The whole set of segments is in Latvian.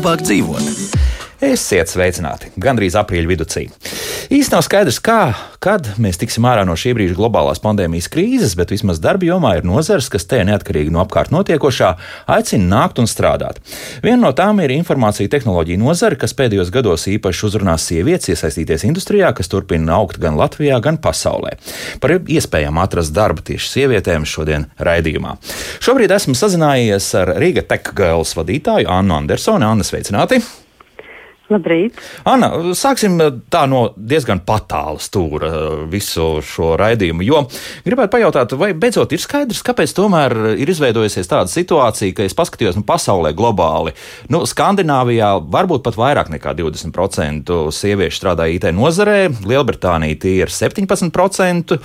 Labāk dzīvot? Esiet sveicināti! Gandrīz aprīļa vidū. Īsti nav skaidrs, kā, kad mēs tiksim ārā no šī brīža globālās pandēmijas krīzes, bet vismaz darba jomā ir nozars, kas te neatkarīgi no apkārt notiekošā aicina nākt un strādāt. Viena no tām ir informācija tehnoloģija nozara, kas pēdējos gados īpaši uzrunās sievietes iesaistīties industrijā, kas turpina augt gan Latvijā, gan pasaulē. Par iespējām atrast darbu tieši sievietēm šodien raidījumā. Šobrīd esmu sazinājies ar Rīga Tech Girls vadītāju Annu Andersoni. Anna, sveicināti! Labrīt. Anna, sāksim tā no diezgan patāla stūra visu šo raidījumu. Jo gribētu pajautāt, vai beidzot ir skaidrs, kāpēc tomēr ir izveidojusies tāda situācija, ka es paskatījos nu, pasaulē globāli. Nu, Skandināvijā varbūt pat vairāk nekā 20% sieviešu strādā IT nozarē, Lielbritānija tie ir 17%,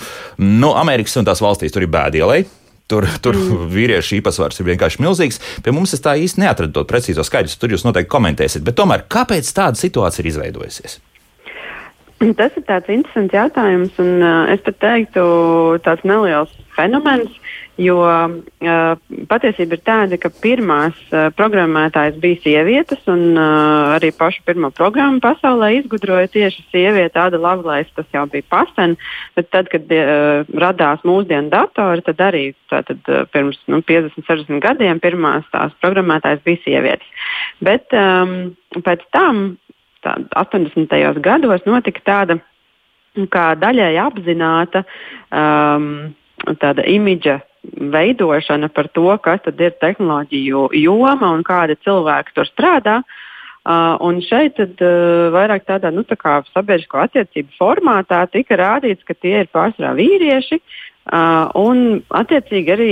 nu, Amerikas un tās valstīs tur ir bēdielai. Tur, tur mm. vīriešu īpatsvars ir vienkārši milzīgs. Pie mums es tā īsti neatradu to precīzo skaidru. Tur jūs noteikti komentēsiet. Bet tomēr, kāpēc tāda situācija ir izveidojusies? Tas ir tāds interesants jautājums, un uh, es pat teiktu, tāds neliels fenomens. Jo uh, patiesība ir tāda, ka pirmās uh, programmētājas bija sievietes, un uh, arī pašu pirmo programmu pasaulē izgudroja tieši sieviete. Tāda Lavlais tas jau bija pasen, bet tad, kad uh, radās mūsdienu datori, tad arī tātad, uh, pirms nu, 50, 60 gadiem pirmās tās programmētājas bija sievietes. Bet um, pēc tam, 80. gados, notika tāda kā daļai apzināta um, tāda imidža veidošana par to, kas ir tehnoloģiju joma un kādi cilvēki tur strādā. Uh, un šeit tad, uh, vairāk tādā nu, tā sabiedrisko attiecību formātā tika rādīts, ka tie ir pārsvarā vīrieši. Uh, un attiecīgi arī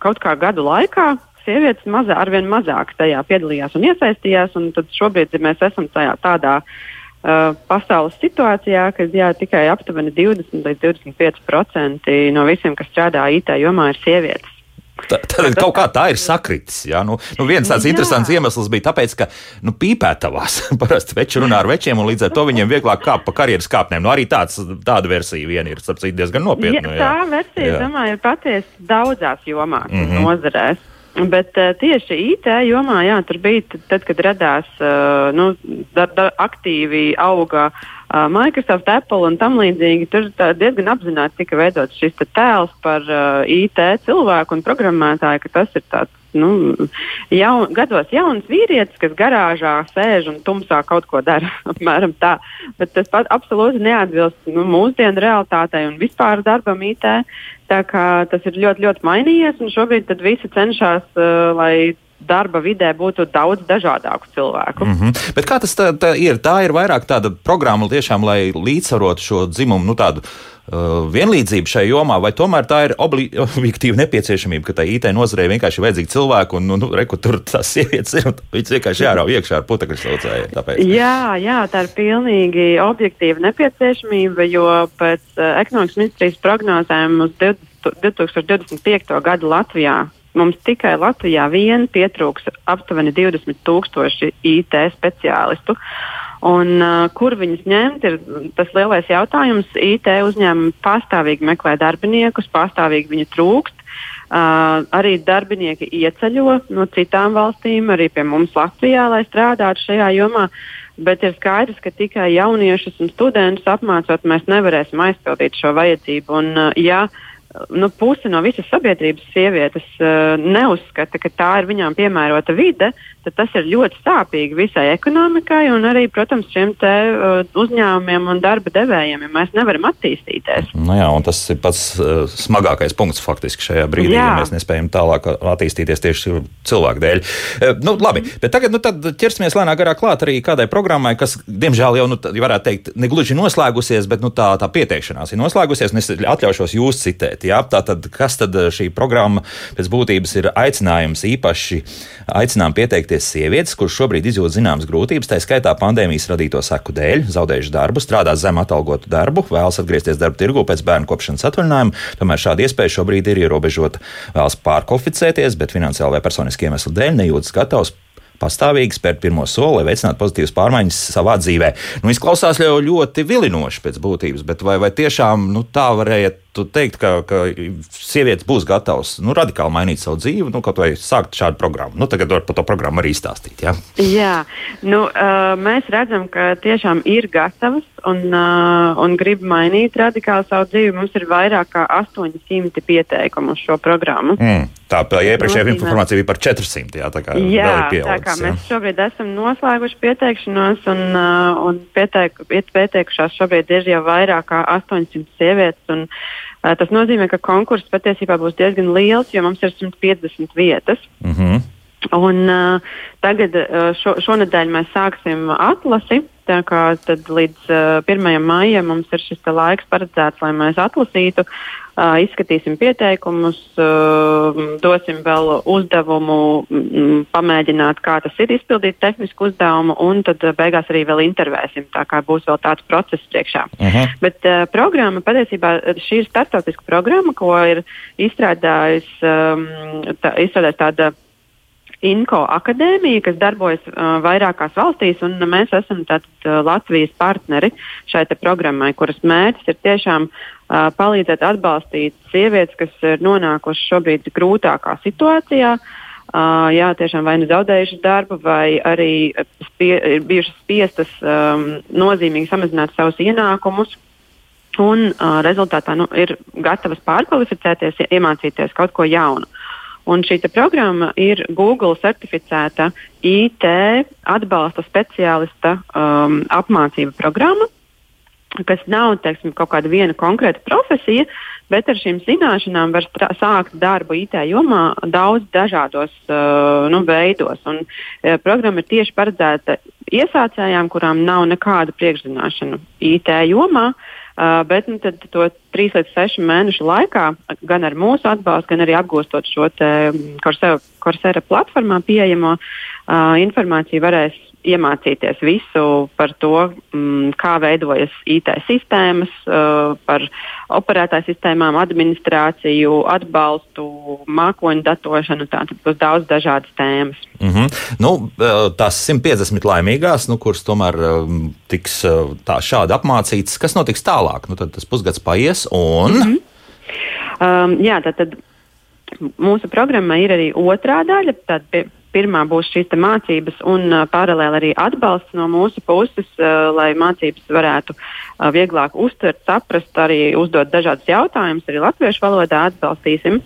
kaut kā gadu laikā sievietes mazā, arvien mazāk tajā piedalījās un iesaistījās. Un tad šobrīd mēs esam tajā, tādā uh, pasaules situācijā, ka jā, tikai aptuveni 20 līdz 25% no visiem, kas strādā IT jomā, ir sievietes. Tad kaut kā tā ir sakritis. Ja? Nu, nu viens tāds jā. interesants iemesls bija tas, ka nu, pīpētavās parasti veči runā ar večiem, un līdz ar to viņiem vieglāk kāpt pa karjeras kāpnēm. Nu, arī tāds, tāda versija vien ir citu, diezgan nopietna. Ja, tā versija, jā. domāju, ir patiesi daudzās jomās mm -hmm. nozarēs. Bet uh, tieši IT jomā, jā, tur bija tad, kad radās, uh, nu, da, da, aktīvi auga uh, Microsoft, Apple un tam līdzīgi. Tur diezgan apzināti tika veidots šis tēls par uh, IT cilvēku un programmētāju, ka tas ir tāds nu, jaun, gados jauns vīrietis, kas garāžā sēž un tumsā kaut ko dara. apmēram tā. Bet tas pat absolūti neatbilst nu, mūsdienu realitātei un vispār darbam IT. Tā kā tas ir ļoti, ļoti mainījies, un šobrīd visi cenšas, uh, lai darba vidē būtu daudz dažādāku cilvēku. Mm -hmm. Bet kā tas tā, tā ir? Tā ir vairāk tāda programma tiešām, lai līdzsvarotu šo dzimumu, nu tādu uh, vienlīdzību šajā jomā, vai tomēr tā ir objektīva nepieciešamība, ka tai IT nozarei vienkārši ir vajadzīgi cilvēki, un nu, nu, reku, tur tās sievietes ir, viņas vienkārši jārauj iekšā ar putekļu saucējiem. Jā, jā, tā ir pilnīgi objektīva nepieciešamība, jo pēc uh, ekonomikas ministrijas prognozēm uz 2025. gadu Latvijā Mums tikai Latvijā vien pietrūks aptuveni 20 tūkstoši IT speciālistu. Un, uh, kur viņus ņemt, ir tas lielais jautājums. IT uzņēmumi pastāvīgi meklē darbiniekus, pastāvīgi viņu trūkst. Uh, arī darbinieki ieceļo no citām valstīm, arī pie mums Latvijā, lai strādātu šajā jomā. Bet ir skaidrs, ka tikai jauniešus un studentus apmācot, mēs nevarēsim aizpildīt šo vajadzību. Un, uh, ja, uh, nu, puse no visas sabiedrības sievietes uh, neuzskata, ka tā ir viņām piemērota vide, tad tas ir ļoti sāpīgi visai ekonomikai un arī, protams, šiem te, uh, uzņēmumiem un darba devējiem, ja mēs nevaram attīstīties. Nu jā, tas ir pats uh, smagākais punkts faktiski šajā brīdī, jā. ja mēs nespējam tālāk attīstīties tieši cilvēku dēļ. Uh, nu, labi, bet tagad nu, ķersimies lēnāk garā klāt arī kādai programmai, kas, diemžēl, jau, nu, varētu teikt, negluži noslēgusies, bet nu, tā, tā pieteikšanās ir noslēgusies, un es atļaušos jūs citēt. Teikt. Jā? Tātad, kas tad šī programma pēc būtības ir aicinājums īpaši aicinām pieteikties sievietes, kuras šobrīd izjūt zināmas grūtības, tā skaitā pandēmijas radīto seku dēļ, zaudējuši darbu, strādā zem atalgotu darbu, vēlas atgriezties darba tirgu pēc bērnu kopšanas atvaļinājuma. Tomēr šāda iespēja šobrīd ir ierobežota. Vēlas pārkvalificēties, bet finansiāli vai personiskiem iemeslu dēļ nejūtas gatavs pastāvīgi spērt pirmo soli, lai veicinātu pozitīvas pārmaiņas savā dzīvē. Nu, izklausās jau ļoti vilinoši pēc būtības, bet vai, vai tiešām nu, tā varēja teikt, ka, ka sievietes būs gatavas nu, radikāli mainīt savu dzīvi, nu, kaut vai sākt šādu programmu? Nu, tagad var par to programmu arī izstāstīt. Ja? Jā, nu, uh, mēs redzam, ka tiešām ir gatavas un, uh, un grib mainīt radikāli savu dzīvi. Mums ir vairāk kā 800 pieteikumu uz šo programmu. Mm. Tā iepriekšējā informācija bija par 400. Jā, tā kā, jā, tā kā jā. mēs šobrīd esam noslēguši pieteikšanos, un, uh, un pieteik, pieteikušās šobrīd ir jau vairāk kā 800 sievietes. Un, uh, tas nozīmē, ka konkurss patiesībā būs diezgan liels, jo mums ir 150 vietas. Mm -hmm. Un, uh, tagad uh, šo, šonadēļ mēs sāksim atlasi. Tā kā līdz uh, 1. maijam mums ir šis laiks paredzēts, lai mēs atlasītu, uh, izskatīsim pieteikumus, uh, dosim vēl uzdevumu, mm, pamēģināt, kā tas ir izpildīt tehnisku uzdevumu, un tad uh, beigās arī vēl intervēsim. Tā kā būs vēl tāds process priekšā. Uh mhm. -huh. Bet uh, programma patiesībā šī ir startautiska programma, ko ir izstrādājis, um, tā, izstrādājis tāda INCO akadēmija, kas darbojas uh, vairākās valstīs, un mēs esam tātad, uh, Latvijas partneri šai programmai, kuras mērķis ir tiešām uh, palīdzēt atbalstīt sievietes, kas ir nonākušas šobrīd grūtākā situācijā. Uh, jā, tiešām vai nu zaudējušas darbu, vai arī spie, ir bijušas spiestas um, nozīmīgi samazināt savus ienākumus. Un uh, rezultātā nu, ir gatavas pārkvalificēties, iemācīties kaut ko jaunu. Un šī programma ir Google certificēta IT atbalsta speciālista um, apmācība programma, kas nav teiksim, kaut kāda viena konkrēta profesija, bet ar šīm zināšanām var sākt darbu IT jomā daudz dažādos uh, nu, veidos. Un, uh, programma ir tieši paredzēta iesācējām, kurām nav nekāda priekšzināšana IT jomā. Uh, bet nu, to 3 līdz 6 mēnešu laikā, gan ar mūsu atbalstu, gan arī apgūstot šo Coursera platformā pieejamo uh, informāciju, varēs iemācīties visu par to, mm, kā veidojas IT sistēmas, uh, par operētāju sistēmām, administrāciju, atbalstu, mākoņu datošanu. Tātad būs daudz dažādas tēmas. Mm -hmm. nu, tās 150 laimīgās, nu, kuras tomēr tiks tā, šādi apmācītas, kas notiks tālāk? Nu, tad tas pusgads paies un. Mm -hmm. um, jā, tad, tad mūsu programmā ir arī otrā daļa. Tad pirmā būs šīs mācības un uh, paralēli arī atbalsts no mūsu puses, uh, lai mācības varētu uh, vieglāk uztvert, saprast, arī uzdot dažādus jautājumus, arī latviešu valodā atbalstīsim.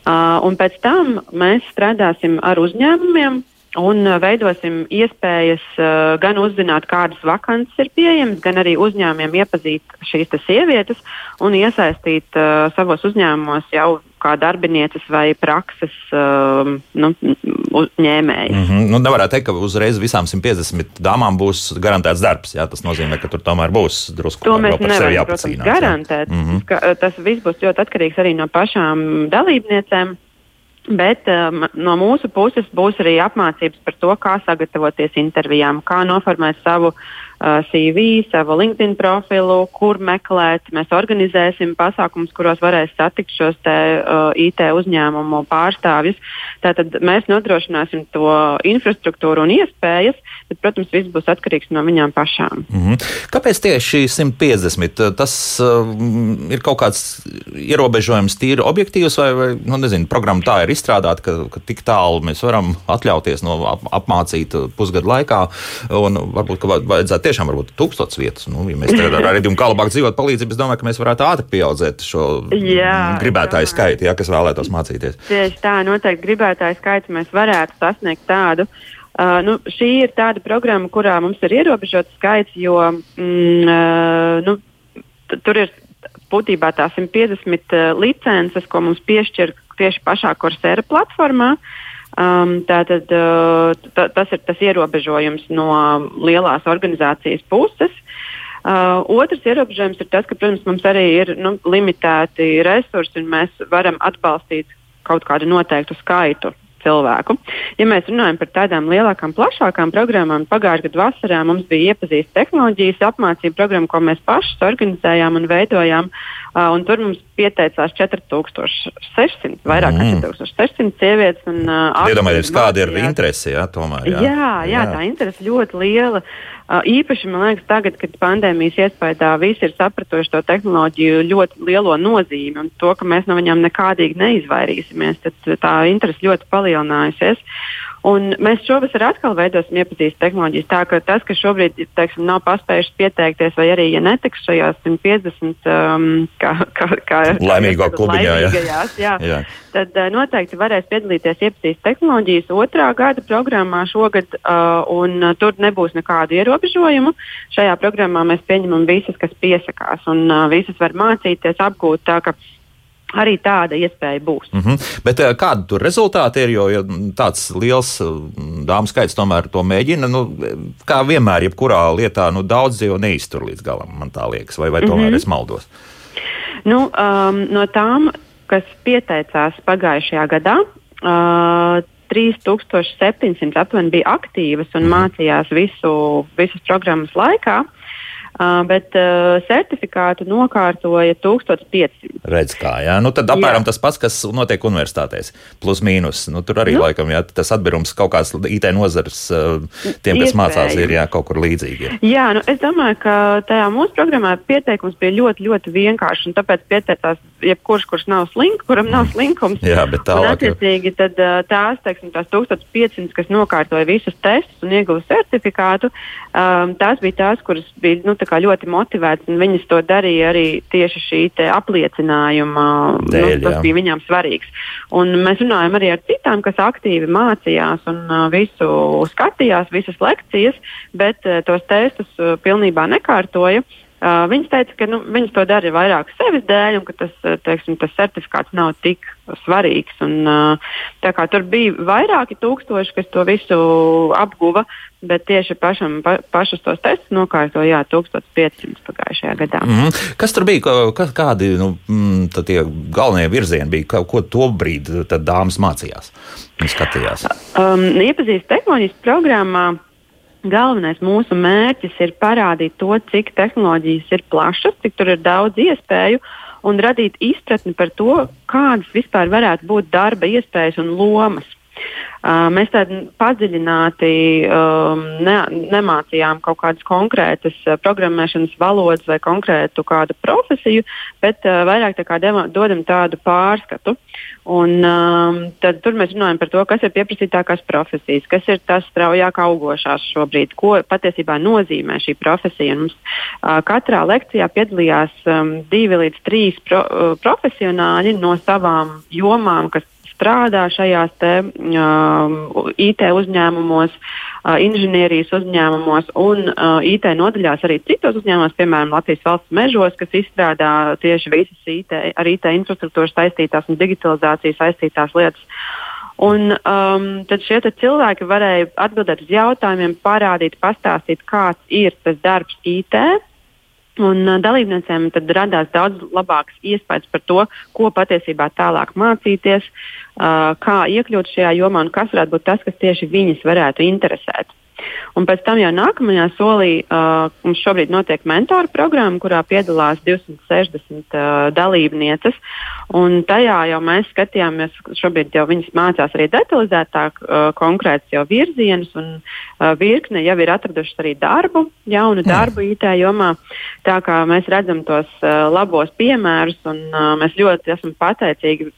Uh, un pēc tam mēs strādāsim ar uzņēmumiem, Un uh, veidosim iespējas uh, gan uzzināt, kādas vakances ir pieejamas, gan arī uzņēmumiem iepazīt šīs sievietes un iesaistīt uh, savos uzņēmumos jau kā darbinieces vai prakses uh, nu, ņēmējas. Mm -hmm. nu, nevarētu teikt, ka uzreiz visām 150 dāmām būs garantēts darbs. Jā, tas nozīmē, ka tur tomēr būs drusku to mēs nevaram protams, garantēt. Mm -hmm. tas viss būs ļoti atkarīgs arī no pašām dalībniecēm. Bet um, no mūsu puses būs arī apmācības par to, kā sagatavoties intervijām, kā noformēt savu Uh, CV, savu LinkedIn profilu, kur meklēt. Mēs organizēsim pasākumus, kuros varēs satikt šos te, uh, IT uzņēmumu pārstāvjus. Tātad mēs nodrošināsim to infrastruktūru un iespējas, bet, protams, viss būs atkarīgs no viņām pašām. Mm -hmm. Kāpēc tieši 150? Tas uh, ir kaut kāds ierobežojums tīri objektīvs, vai, vai nu, nezinu, programma tā ir izstrādāta, ka, ka tik tālu mēs varam atļauties no ap, apmācīt pusgadu laikā, varbūt, ka vajadzētu tiešām varbūt tūkstots vietas. Nu, ja mēs ar Rīdu un Kalabāku dzīvot palīdzību, es domāju, ka mēs varētu ātri pieaudzēt šo jā, gribētāju jā. skaitu, ja, kas vēlētos mācīties. Tieši tā, noteikti gribētāju skaitu mēs varētu sasniegt tādu. Uh, nu, šī ir tāda programma, kurā mums ir ierobežots skaits, jo mm, uh, nu, tur ir būtībā tā 150 uh, licences, ko mums piešķir tieši pašā Coursera platformā. Um, tātad, uh, tas ir tas ierobežojums no lielās organizācijas puses. Uh, otrs ierobežojums ir tas, ka, protams, mums arī ir nu, limitēti resursi un mēs varam atbalstīt kaut kādu noteiktu skaitu cilvēku. Ja mēs runājam par tādām lielākām, plašākām programmām, pagājušā gada vasarā mums bija iepazīstināta tehnoloģijas apmācība programma, ko mēs paši organizējām un veidojām. Uh, un tur mums pieteicās 4600, vairāk nekā mm. 4600 sievietes. Uh, Iedomājieties, kāda ir interese, jā, tomēr. Jā, jā, jā, jā tā interese ļoti liela. Uh, īpaši man liekas, tagad, kad pandēmijas iespējā visi ir sapratuši to tehnoloģiju ļoti lielo nozīmi un to, ka mēs no viņām nekādīgi neizvairīsimies, tad tā interese ļoti palielinājusies. Un mēs šovasar atkal veidosim iepazīstināšanas tehnoloģijas. Tā ka tas, kas šobrīd teiksim, nav paspējuši pieteikties, vai arī ja netiks šajās 150 um, kā, kā, kā, laimīgo klubiņā, jā. Jā, jā. tad uh, noteikti varēs piedalīties iepazīstināšanas tehnoloģijas otrā gada programmā šogad, uh, un uh, tur nebūs nekādu ierobežojumu. Šajā programmā mēs pieņemam visas, kas piesakās, un uh, visas var mācīties, apgūt. Tā, Arī tāda iespēja būs. Mm -hmm. Bet eh, kādi tur rezultāti ir? Jo ja tāds liels eh, dāmas skaits tomēr to mēģina. Nu, kā vienmēr, jebkurā lietā, nu, daudz jau neiztur līdz galam, man tā liekas, vai, vai tomēr mm -hmm. es maldos? Nu, um, no tām, kas pieteicās pagājušajā gadā, uh, 3700 aptuveni bija aktīvas un mm -hmm. mācījās visu, visas programmas laikā. Uh, Uh, bet uh, certifikātu nokārtoja 1500. Redz, kā, jā. Nu, tad apmēram jā. tas pats, kas notiek universitātēs. Plus mīnus. Nu, tur arī nu. laikam jā, tas atbirums kaut kāds IT nozars uh, tiem, kas Iespējams. mācās, ir jā, kaut kur līdzīgi. Ir. Jā, nu, es domāju, ka tajā mūsu programmā pieteikums bija ļoti, ļoti vienkāršs. Tāpēc pieteicās jebkurš, kurš nav slinks, kuram nav mm. slinkums. Jā, bet tālāk. Un, attiecīgi, tad, uh, tās, teiksim, tās 1500, kas nokārtoja visus testus un ieguva certifikātu, um, tās bija tās, kuras bija nu, ļoti motivēts, un viņas to darīja arī tieši šī apliecinājuma dēļ. Nu, tas jā. bija viņām svarīgs. Un mēs runājam arī ar citām, kas aktīvi mācījās un visu skatījās, visas lekcijas, bet tos testus pilnībā nekārtoja. Uh, viņas teica, ka nu, viņas to dara vairāk sevis dēļ, un ka tas, teiksim, tas certifikāts nav tik svarīgs. Un, uh, tur bija vairāki tūkstoši, kas to visu apguva, bet tieši pašam, pa, pašus tos testus nokārtoja 1500 pagājušajā gadā. Mm -hmm. Kas tur bija? Kas, kādi nu, mm, tie galvenie virzieni bija? Ko, ko to brīdi dāmas mācījās un skatījās? Um, iepazīstināšanās tehnoloģijas programmā Galvenais mūsu mērķis ir parādīt to, cik tehnoloģijas ir plašas, cik tur ir daudz iespēju un radīt izpratni par to, kādas vispār varētu būt darba iespējas un lomas. Mēs tādā padziļināti um, ne, nemācījām kaut kādas konkrētas programmēšanas valodas vai konkrētu kādu profesiju, bet uh, vairāk tā deva, dodam tādu pārskatu. Un, um, tad mēs runājam par to, kas ir pieprasītākās profesijas, kas ir tas straujāk augošās šobrīd, ko patiesībā nozīmē šī profesija. Un mums uh, katrā lekcijā piedalījās um, divi līdz trīs pro, uh, profesionāļi no savām jomām, kas strādā šajās te, uh, IT uzņēmumos, uh, inženierijas uzņēmumos un uh, IT nodaļās arī citos uzņēmumos, piemēram, Latvijas valsts mežos, kas izstrādā tieši visas IT, ar IT infrastruktūru saistītās un digitalizāciju saistītās lietas. Un, um, tad šie cilvēki varēja atbildēt uz jautājumiem, parādīt, pastāstīt, kāds ir tas darbs IT, Un uh, dalībniecēm tad radās daudz labāks iespējas par to, ko patiesībā tālāk mācīties, uh, kā iekļūt šajā jomā un kas varētu būt tas, kas tieši viņas varētu interesēt. Un pēc tam jau nākamajā solī uh, mums šobrīd notiek mentoru programma, kurā piedalās 260 uh, dalībnieces. Un tajā jau mēs skatījāmies, šobrīd jau viņas mācās arī detalizētāk, uh, konkrēts jau virzienus, un uh, virkne jau ir atradušas arī darbu, jaunu darbu IT jomā. Tā kā mēs redzam tos uh, labos piemērus, un uh, mēs ļoti esam pateicīgi.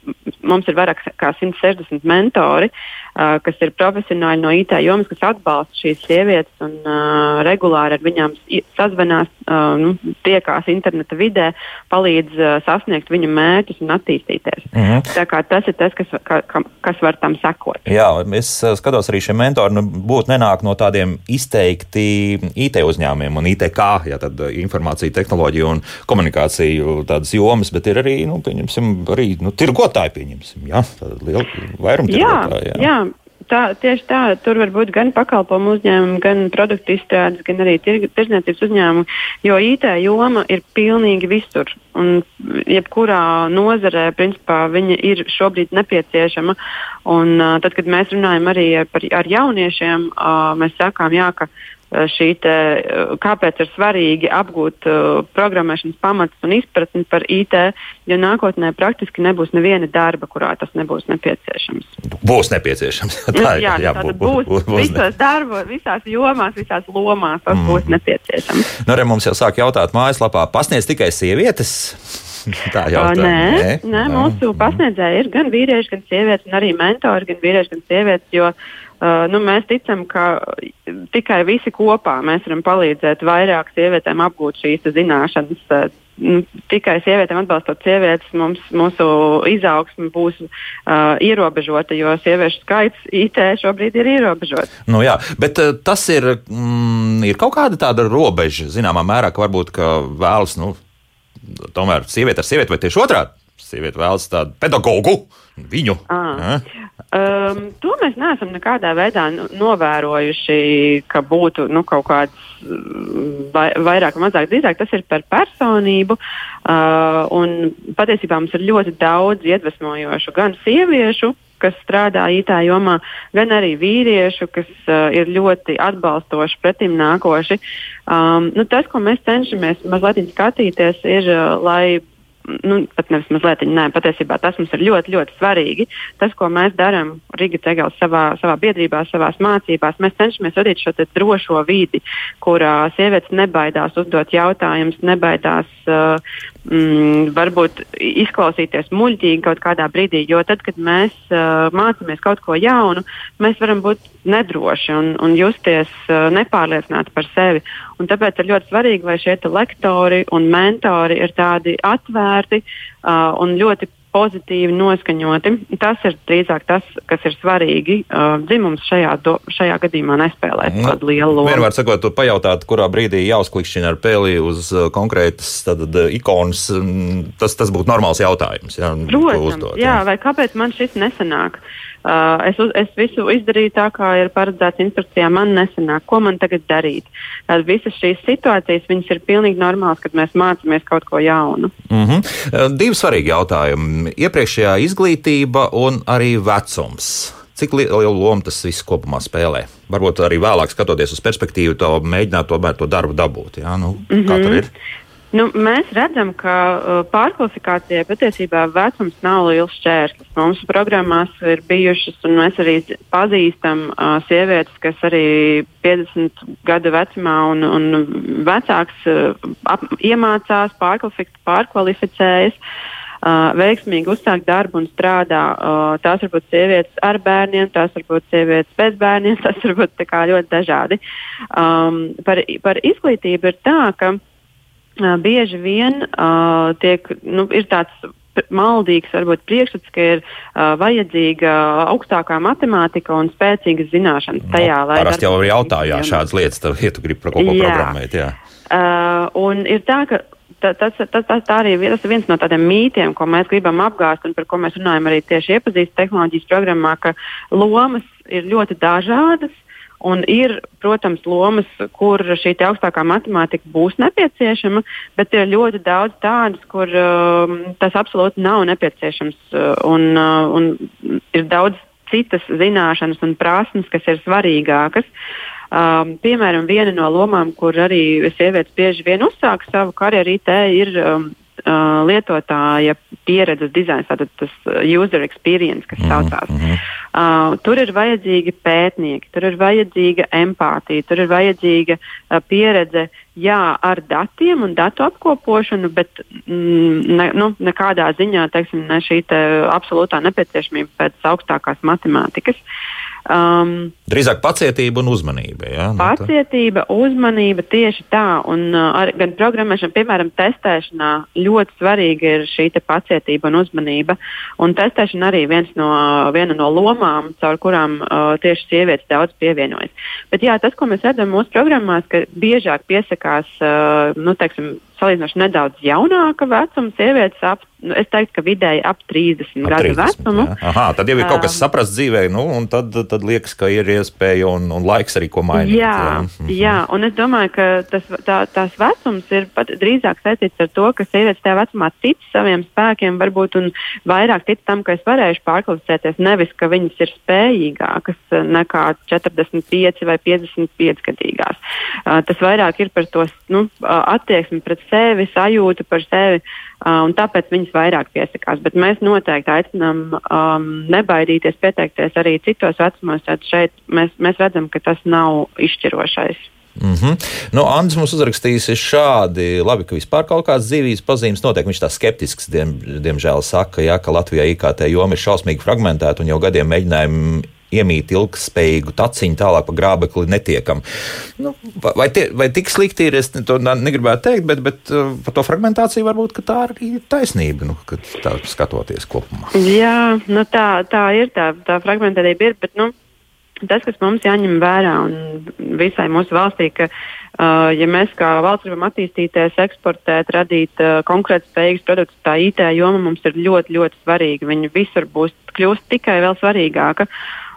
Mums ir vairāk kā 160 mentori, kas ir profesionāļi no IT jomas, kas atbalsta šīs sievietes un uh, regulāri ar viņām sazvanās, uh, nu, tiekās interneta vidē, palīdz uh, sasniegt viņu mērķus un attīstīties. Mm -hmm. Tas ir tas, kas, ka, kas var tam sekot. Jā, es skatos arī šie mentori, nu, būtu nenāk no tādiem izteikti IT uzņēmumiem un ITK, ja tad informācija, tehnoloģija un komunikāciju tādas jomas, bet ir arī, nu, pieņemsim, arī nu, tirgotāji, pieņemsim, jā, liela vairuma tirgotāji. Jā, jā. jā tā, tieši tā, tur var būt gan pakalpojumu uzņēmumi, gan produktu izstrādes, gan arī tirdzniecības uzņēmumi, jo IT joma ir pilnīgi visur. Un jebkurā nozarē, principā, viņa ir šobrīd nepieciešama. Un, tad, kad mēs runājam arī par, ar jauniešiem, mēs sakām, jā, ka šī te, eh, kāpēc ir svarīgi apgūt uh, programmēšanas pamatus un izpratni par IT, jo nākotnē praktiski nebūs neviena darba, kurā tas nebūs nepieciešams. Būs nepieciešams. Tā ir. Jā, jā būs, būs, būs, būs visās darbos, visās jomās, visās lomās tas mm. būs nepieciešams. Nu, arī mums jau sāk jautāt mājaslapā, pasniedz tikai sievietes. Tā jau ir. Nē, nē, nē, mūsu pasniedzēji ir gan vīrieši, gan sievietes, un arī mentori, gan vīrieši, gan sievietes. Jo Uh, nu, mēs ticam, ka tikai visi kopā mēs varam palīdzēt vairāk sievietēm apgūt šīs zināšanas. Uh, nu, tikai sievietēm atbalstot sievietes, mums, mūsu izaugsme būs uh, ierobežota, jo sieviešu skaits IT šobrīd ir ierobežots. Nu, jā, bet uh, tas ir, mm, ir kaut kāda tāda robeža, zināmā mērā, ka varbūt ka vēlas, nu, tomēr sieviete ar sievieti vai tieši otrādi. Sieviete vēlas tādu pedagogu, viņu. À. Um, to mēs neesam nekādā veidā novērojuši, ka būtu nu, kaut kāds mm, vai, vairāk vai mazāk. Drīzāk tas ir par personību. Uh, patiesībā mums ir ļoti daudz iedvesmojošu gan sieviešu, kas strādā IT jomā, gan arī vīriešu, kas uh, ir ļoti atbalstoši, pretim nākoši. Um, nu, tas, ko mēs cenšamies mazliet skatīties, ir, uh, lai nu, pat nevis mazliet, nē, patiesībā tas mums ir ļoti, ļoti svarīgi. Tas, ko mēs darām Riga Cegals savā, savā biedrībā, savā mācībās, mēs cenšamies radīt šo drošo vidi, kurā sievietes nebaidās uzdot jautājumus, nebaidās uh, mm, varbūt izklausīties muļķīgi kaut kādā brīdī, jo tad, kad mēs uh, mācāmies kaut ko jaunu, mēs varam būt nedroši un, un justies uh, nepārliecināti par sevi. Un tāpēc ir ļoti svarīgi, lai šie lektori un mentori ir tādi atvērti uh, un ļoti pozitīvi noskaņoti. Tas ir drīzāk tas, kas ir svarīgi. Uh, dzimums šajā, do, šajā gadījumā nespēlē nu, tādu lielu lomu. Vienmēr sakot, pajautāt, kurā brīdī jāuzklikšķina ar pēli uz uh, konkrētas tad, uh, ikonas. Tas, tas būtu normāls jautājums. Jā, Protams, jā, vai kāpēc man šis nesanāk? Uh, es, uz, es visu izdarīju tā, kā ir paredzēts instrukcijā. Man nesanāk, ko man tagad darīt. Tad visas šīs situācijas ir pilnīgi normālas, kad mēs mācāmies kaut ko jaunu. Mm -hmm. Divi svarīgi jautājumi. Iepriekšējā izglītība un arī vecums. Cik lielu lomu tas viss kopumā spēlē? Varbūt arī vēlāk, skatoties uz perspektīvu, to mēģināt tomēr to darbu dabūt. Jā, nu, mm -hmm. Kā tur ir? Nu, mēs redzam, ka uh, pārkvalifikācijai patiesībā vecums nav liels šķērslis. Mums programmās ir bijušas, un mēs arī pazīstam uh, sievietes, kas arī 50 gadu vecumā un, un vecāks uh, ap, iemācās, pārkvalificējas. Uh, veiksmīgi uzsākt darbu un strādā. Uh, tās var būt sievietes ar bērniem, tās var būt sievietes bez bērniem, tas var būt ļoti dažādi. Um, par, par izglītību ir tā, ka bieži vien uh, tiek, nu, ir tāds maldīgs varbūt priekšstats, ka ir uh, vajadzīga augstākā matemātika un spēcīgas zināšanas nu, tajā. No, Parasti jau jautājā šādas lietas, tad, ja tu gribi par kaut ko jā. programmēt. Jā. Uh, un ir tā, ka tas, tas, tas, tas, arī, ir viens no tādiem mītiem, ko mēs gribam apgāzt un par ko mēs runājam arī tieši iepazīstināšanas tehnoloģijas programmā, ka lomas ir ļoti dažādas. Un ir, protams, lomas, kur šī augstākā matemātika būs nepieciešama, bet ir ļoti daudz tādas, kur um, tas absolūti nav nepieciešams. Uh, un, uh, un ir daudz citas zināšanas un prasmes, kas ir svarīgākas. Um, piemēram, viena no lomām, kur arī sievietes bieži vien uzsāk savu karjeru IT, ir um, uh, lietotāja pieredzes dizains, tātad tas user experience, kas mm -hmm. saucās. Uh, tur ir vajadzīgi pētnieki, tur ir vajadzīga empātija, tur ir vajadzīga uh, pieredze jā, ar datiem un datu apkopošanu, bet mm, ne, nu, nekādā ziņā teiksim, ne šī te absolūtā nepieciešamība pēc augstākās matemātikas. Uh, Um, Drīzāk pacietība un uzmanība. Ja? Nu, pacietība, uzmanība tieši tā. Un, uh, ar, gan programmēšanā, piemēram, testēšanā ļoti svarīga ir šī pacietība un uzmanība. Un testēšana arī viens no, viena no lomām, caur kurām uh, tieši sievietes daudz pievienojas. Bet jā, tas, ko mēs redzam mūsu programmās, ka biežāk piesakās uh, nu, teiksim, salīdzinoši nedaudz jaunāka vecuma sievietes, ap, nu, es teiktu, ka vidēji ap 30 ap gadu 30, vecumu. Jā. Aha, tad jau ir kaut kas saprasts dzīvē, nu, un tad, tad liekas, ka ir iespēja un, un laiks arī ko mainīt. Jā, jā. Mhm. jā, un es domāju, ka tas, tā, tās vecums ir pat drīzāk saistīts ar to, ka sievietes tajā vecumā tic saviem spēkiem, varbūt un vairāk tic tam, ka es varēšu pārkvalificēties, nevis ka viņas ir spējīgākas nekā 45 vai 55 gadīgās. Uh, tas vairāk ir par to nu, attieksmi pret sevi, sajūtu par sevi. Uh, un tāpēc viņas vairāk piesakās. Bet mēs noteikti aicinām um, nebaidīties, pieteikties arī citos vecumos. Tad šeit mēs, mēs redzam, ka tas nav izšķirošais. Mm -hmm. nu, Andris mums uzrakstījis šādi, labi, ka vispār kaut kādas dzīvības pazīmes notiek. Viņš tā skeptisks, diem, diemžēl, saka, ja, ka Latvijā IKT joma ir šausmīgi fragmentēta un jau gadiem mēģinājumi iemīt ilgspējīgu taciņu tālāk pa grābekli netiekam. Nu, vai, tie, vai tik slikti ir, es to negribētu teikt, bet, bet uh, par to fragmentāciju varbūt tā ir taisnība, nu, tā skatoties kopumā. Jā, nu tā, tā ir, tā, tā fragmentētība ir, bet nu, tas, kas mums jāņem vērā un visai mūsu valstī, ka, uh, ja mēs kā valsts gribam attīstīties, eksportēt, radīt uh, konkurētspējīgus produktus, tā IT joma mums ir ļoti, ļoti svarīga. Viņa visur būs kļūst tikai vēl svarīgāka.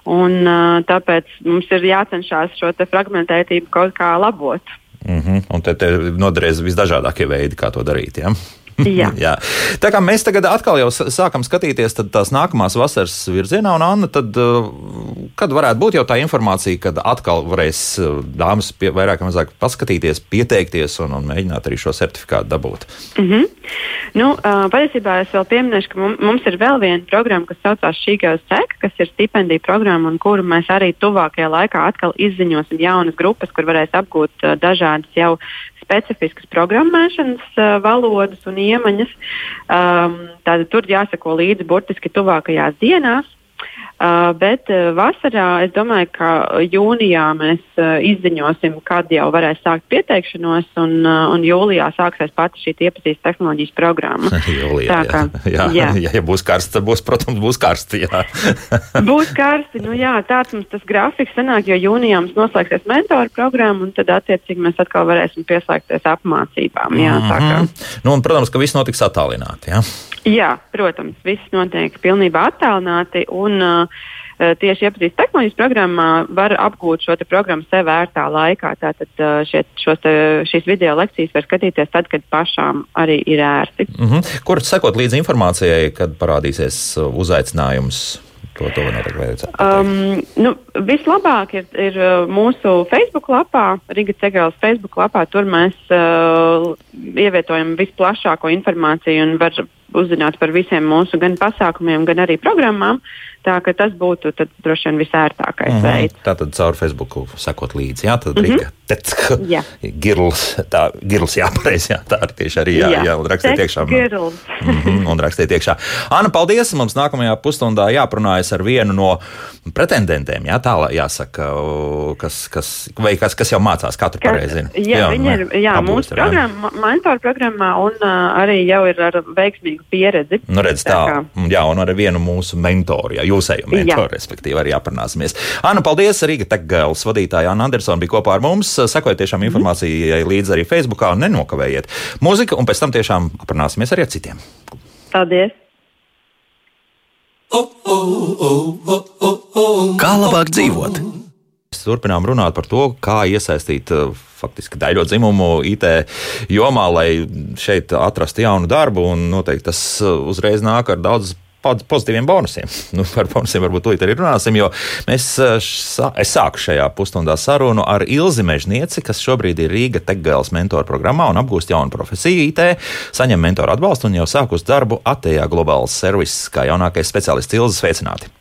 Un, tāpēc mums ir jācenšas šo fragmentētību kaut kā labot. Mm -hmm. Un te, te noderēs visdažādākie veidi, kā to darīt. Ja? Jā. Jā. Tā kā mēs tagad atkal jau sākam skatīties tās nākamās vasaras virzienā, un Anna, tad, uh, kad varētu būt jau tā informācija, kad atkal varēs uh, dāmas pie, vairāk vai mazāk paskatīties, pieteikties un, un mēģināt arī šo certifikātu dabūt? Mm -hmm. nu, uh, patiesībā es vēl pieminēšu, ka mums ir vēl viena programma, kas saucās Šīgās Cek, kas ir stipendija programma, un kuru mēs arī tuvākajā laikā atkal izziņosim jaunas grupas, kur varēs apgūt dažādas jau specifiskas programmēšanas uh, valodas un iemaņas. Um, tātad tur jāsako līdzi burtiski tuvākajās dienās. Uh, bet uh, vasarā es domāju, ka jūnijā mēs uh, izziņosim, kad jau varēs sākt pieteikšanos, un, uh, un jūlijā sāksies pati šī iepazīstības tehnoloģijas programma. jūlijā, Tā, kā, jā, jā. Jā, ja būs karsts, tad būs, protams, būs karsti. būs karsti. Nu, jā, tāds mums tas grafiks sanāk, jo jūnijā mums noslēgsies mentoru programma, un tad attiecīgi mēs atkal varēsim pieslēgties apmācībām. Jā, mm -hmm. nu, un, protams, ka viss notiks attālināti. Jā? Jā, protams, viss notiek pilnībā attālināti. Un, uh, tieši iepazīstināšanas tehnoloģijas programmā var apgūt šo programmu sev vērtā laikā. Tātad uh, šie, te, šīs video lekcijas var skatīties tad, kad pašām arī ir ērti. Mm -hmm. Kur sekot līdzi informācijai, kad parādīsies uzaicinājums? To, to um, nu, vislabāk ir, ir mūsu Facebook lapā, Riga Cegālas Facebook lapā. Tur mēs uh, ievietojam visplašāko informāciju un var uzzināt par visiem mūsu gan pasākumiem, gan arī programmām. Tā ka tas būtu tad, droši vien visērtākais mm -hmm. veids. Tā tad caur Facebook sekot līdzi. Jā, tad mm -hmm. Rīga jā. girls, tā girls jāpareiz, jā, tā ir tieši arī jā, jā. jā un rakstiet iekšā. Mm -hmm, un rakstiet iekšā. Anna, paldies! Mums nākamajā pusstundā jāprunājas ar vienu no pretendentiem, jā, tā jāsaka, kas, kas, vai kas, kas jau mācās, kā tur pareizi ir. Jā, jā, viņi ir, jā, mūsu programmā, mentoru programmā un uh, arī jau ir ar veiksmīgu pieredzi. Nu, redz, tā, tā jā, un ar vienu mūsu mentoru. Jā, jūsējo mentoru, respektīvi, arī aprunāsimies. Anna, paldies! Rīga Tekgēls vadītāja Anna Andersona bija kopā ar mums. Sekojiet tiešām mhm. informācijai līdzi arī Facebookā un nenokavējiet mūziku, un pēc tam tiešām aprunāsimies arī ar citiem. Paldies! Kā labāk dzīvot? Turpinām runāt par to, kā iesaistīt faktiski daļo dzimumu IT jomā, lai šeit atrastu jaunu darbu. Noteikti tas uzreiz nāk ar daudz pozitīviem bonusiem. Nu, par bonusiem varbūt tūlīt arī runāsim, jo mēs, eh, es sāku šajā pusstundā sarunu ar Ilzi Mežnieci, kas šobrīd ir Rīga Tekgēlas mentoru programmā un apgūst jaunu profesiju IT, saņem mentoru atbalstu un jau sākus darbu Atejā globāls servis kā jaunākais speciālists Ilzi sveicināti.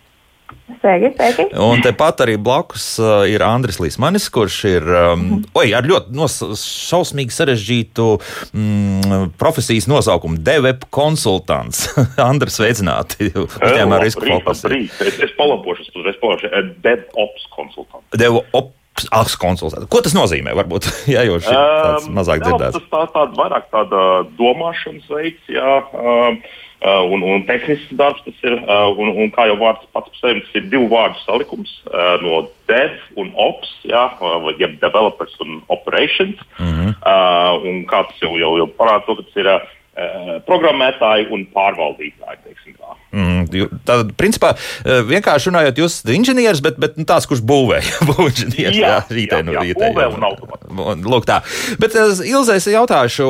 Sveiki, sveiki. Un tepat arī blakus uh, ir Andris Līsmanis, kurš ir um, oj, ar ļoti nos, šausmīgi sarežģītu mm, profesijas nosaukumu - DevEp konsultants. Andris, sveicināti! Uzņēmumā risku fokus. Es, es palabošu, es uzreiz palabošu. DevOps konsultants. DevOps Aks konsultants. Ko tas nozīmē? Varbūt jā, jau šī tāds um, mazāk dzirdēts. Tas tā, tā, vairāk tāda domāšanas veids, jā. Uh, un, un tehnisks darbs tas ir. Uh, un, un kā jau vārds pats par sevi, tas ir divu vārdu salikums uh, no dev un ops, jā, uh, jeb developers un operations. Mm -hmm. uh, un kā tas jau, jau, jau parāda to, ka tas ir uh, programmētāji un pārvaldītāji. Mm, Tātad, principā, vienkārši runājot, jūs esat inženieris, bet, bet nu, tāds, kurš būvē. inženieris, jā, jā, rītē, jā, jā, rītē, būvē un automātiski. Lūk tā. Bet Ilzē, es jautāšu,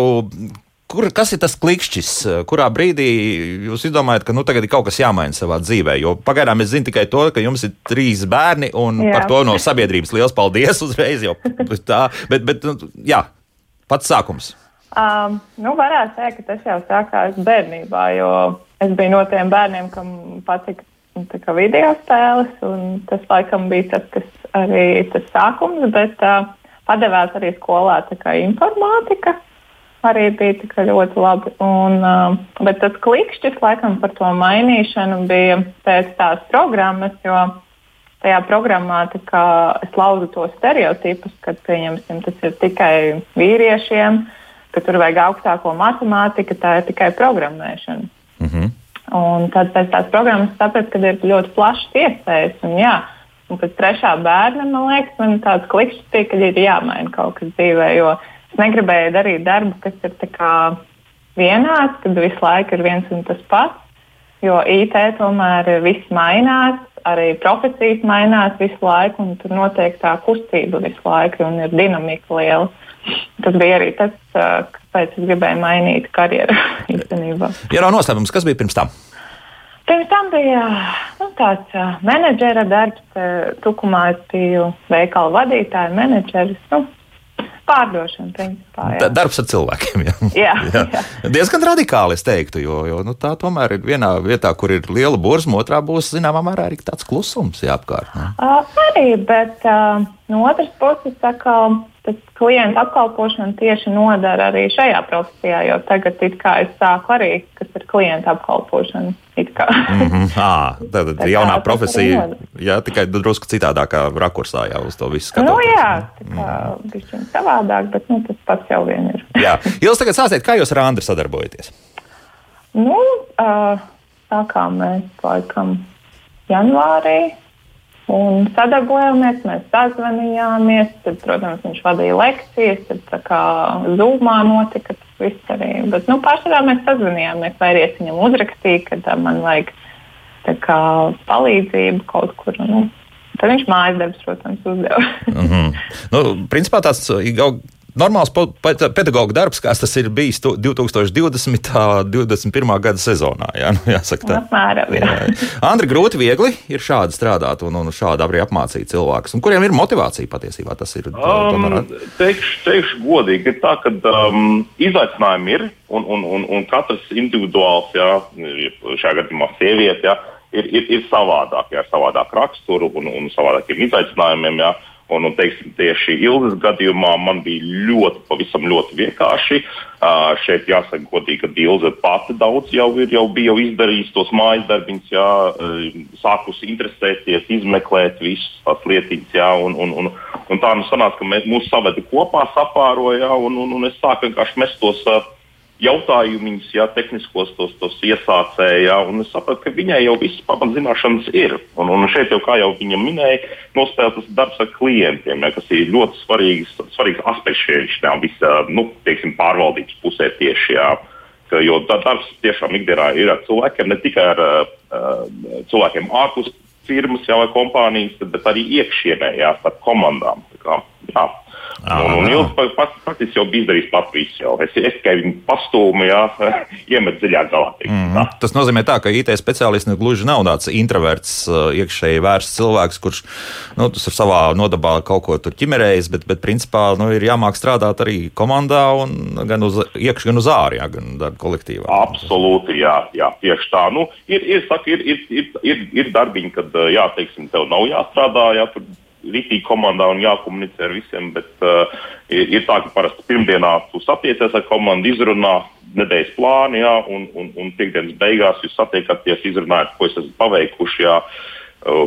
kur, kas ir tas klikšķis, kurā brīdī jūs izdomājat, ka nu, tagad ir kaut kas jāmaina savā dzīvē? Jo pagaidām es zinu tikai to, ka jums ir trīs bērni, un jā. par to no sabiedrības liels paldies uzreiz. Jau, tā, bet, bet, nu, jā, pats sākums. Um, nu, varētu teikt, ka tas jau sākās bērnībā, jo es biju no tiem bērniem, kam patika nu, video spēles, un tas laikam bija tas, kas arī tas sākums, bet uh, padevās arī skolā informātika arī bija ļoti labi. Un, uh, bet tas klikšķis laikam par to mainīšanu bija pēc tās programmas, jo tajā programmā es lauzu tos stereotipus, ka tas ir tikai vīriešiem, ka tur vajag augstāko matemātiku, tā ir tikai programmēšana. Mm -hmm. Un tad pēc tās programmas sapratu, ka ir ļoti plašs iespējas. Un, jā, un pēc trešā bērna man liekas, man tāds klikšķis bija, ka ir jāmaina kaut kas dzīvē. Jo Es negribēju darīt darbu, kas ir vienāds, kad visu laiku ir viens un tas pats. Jo IT tomēr viss mainās, arī profesijas mainās visu laiku, un tur notiek tā kustība visu laiku, un ir dinamika liela. Tas bija arī tas, kāpēc es gribēju mainīt karjeru īstenībā. Ja nav noslēpums, kas bija pirms tam? Pirms tam bija nu, tāds menedžera darbs. Tukumā es biju veikala vadītāja, menedžeris. Nu, Pārdošana, principā. Jā. Darbs ar cilvēkiem. Jā. Jā, jā. jā. Diezgan radikāli, es teiktu, jo, jo nu, tā tomēr ir vienā vietā, kur ir liela burzma, otrā būs zināmā mērā arī tāds klusums jāapkārt. Ne? Uh, arī, bet uh, no otras puses, tā kā tas klienta apkalpošana tieši nodara arī šajā profesijā, jo tagad es sāku arī, kas ir klienta apkalpošana. Mm -hmm. à, tad tā jaunā profesija, jā, tikai drusku citādākā rakursā jau uz to visu skatās. Nu, jā, tā kā mm. -hmm. savādāk, bet nu, tas pats jau vien ir. jā, jūs tagad sāstiet, kā jūs ar Andru sadarbojaties? Nu, uh, sākām mēs laikam janvārī Un sadarbojāmies, mēs sazvanījāmies, tad, protams, viņš vadīja lekcijas, tad kā zūmā notika tas viss arī. Bet, nu, pārsvarā mēs sazvanījāmies, vai arī es viņam uzrakstīju, ka tā, man vajag tā kā palīdzību kaut kur. Nu, Tad viņš mājas darbus, protams, uzdeva. mm -hmm. nu, principā tās normāls pedagoģa darbs, kāds tas ir bijis 2020. un 2021. gada sezonā. Jā, nu, jāsaka tā. Apmēram, jā. jā. Andri, grūti, viegli ir šādi strādāt un, un šādi arī apmācīt cilvēkus. Un kuriem ir motivācija patiesībā? Tas ir. Um, teikšu, teikšu godīgi, ir tā, ka um, izaicinājumi ir un, un, un, un katrs individuāls, jā, šajā gadījumā sieviete, jā, ir, ir, ir savādāk, jā, savādāk raksturu un, un savādākiem izaicinājumiem. Jā. Un, un teiksim, tieši Ilgas gadījumā man bija ļoti, pavisam ļoti vienkārši. Uh, šeit jāsaka, godīgi, ka Ilga pati daudz jau, ir, jau bija jau izdarījusi tos mājas darbiņus, jā, sākusi interesēties, izmeklēt visas tās lietiņas. Jā, un, un, un, un tā nu sanāca, ka mēs, mūsu savedi kopā sapāroja, un, un, un es sāku vienkārši mest tos. Uh, jautājumus, ja tehniskos tos, tos iesācēja. Es sapratu, ka viņai jau visas pamatzināšanas ir. Un, un šeit jau, kā jau viņa minēja, nospēlētas darbs ar klientiem, ja, kas ir ļoti svarīgs, svarīgs aspekts šajā visā nu, teiksim, pārvaldības pusē tieši. Ja. Ka, jo darbs tiešām ikdienā ir ar cilvēkiem, ne tikai ar uh, cilvēkiem ārpus firmas jau vai kompānijas, bet arī iekšienē, jā, starp komandām. Tā kā. Un, un Ilgs faktiski jau bija izdarījis pats visu. Jau. Es, es tikai pastūmu, jā, iemet dziļāk galā. Mm -hmm. Tas nozīmē, tā, ka IT speciālists nu, gluži nav tāds introverts, iekšēji vērsts cilvēks, kurš nu, savā nodabā kaut ko tur ķimerējis, bet, bet principā nu, ir jāmāk strādāt arī komandā, gan uz iekšā, gan uz ārā, gan darba kolektīvā. Absolūti, jā, jā tieši tā. Nu, ir, ir, saka, ir, ir, ir, ir, ir darbiņi, kad jā, teiksim, tev nav jāstrādā. Jā, tur, rītīgi komandā un jākomunicē ar visiem. Bet uh, ir, ir tā, ka parasti pirmdienā tu satiecies ar komandu, izrunā nedēļas plānu, jā, un, un, un piekdienas beigās jūs satiekaties, izrunājat, ko esat paveikuši. Jā.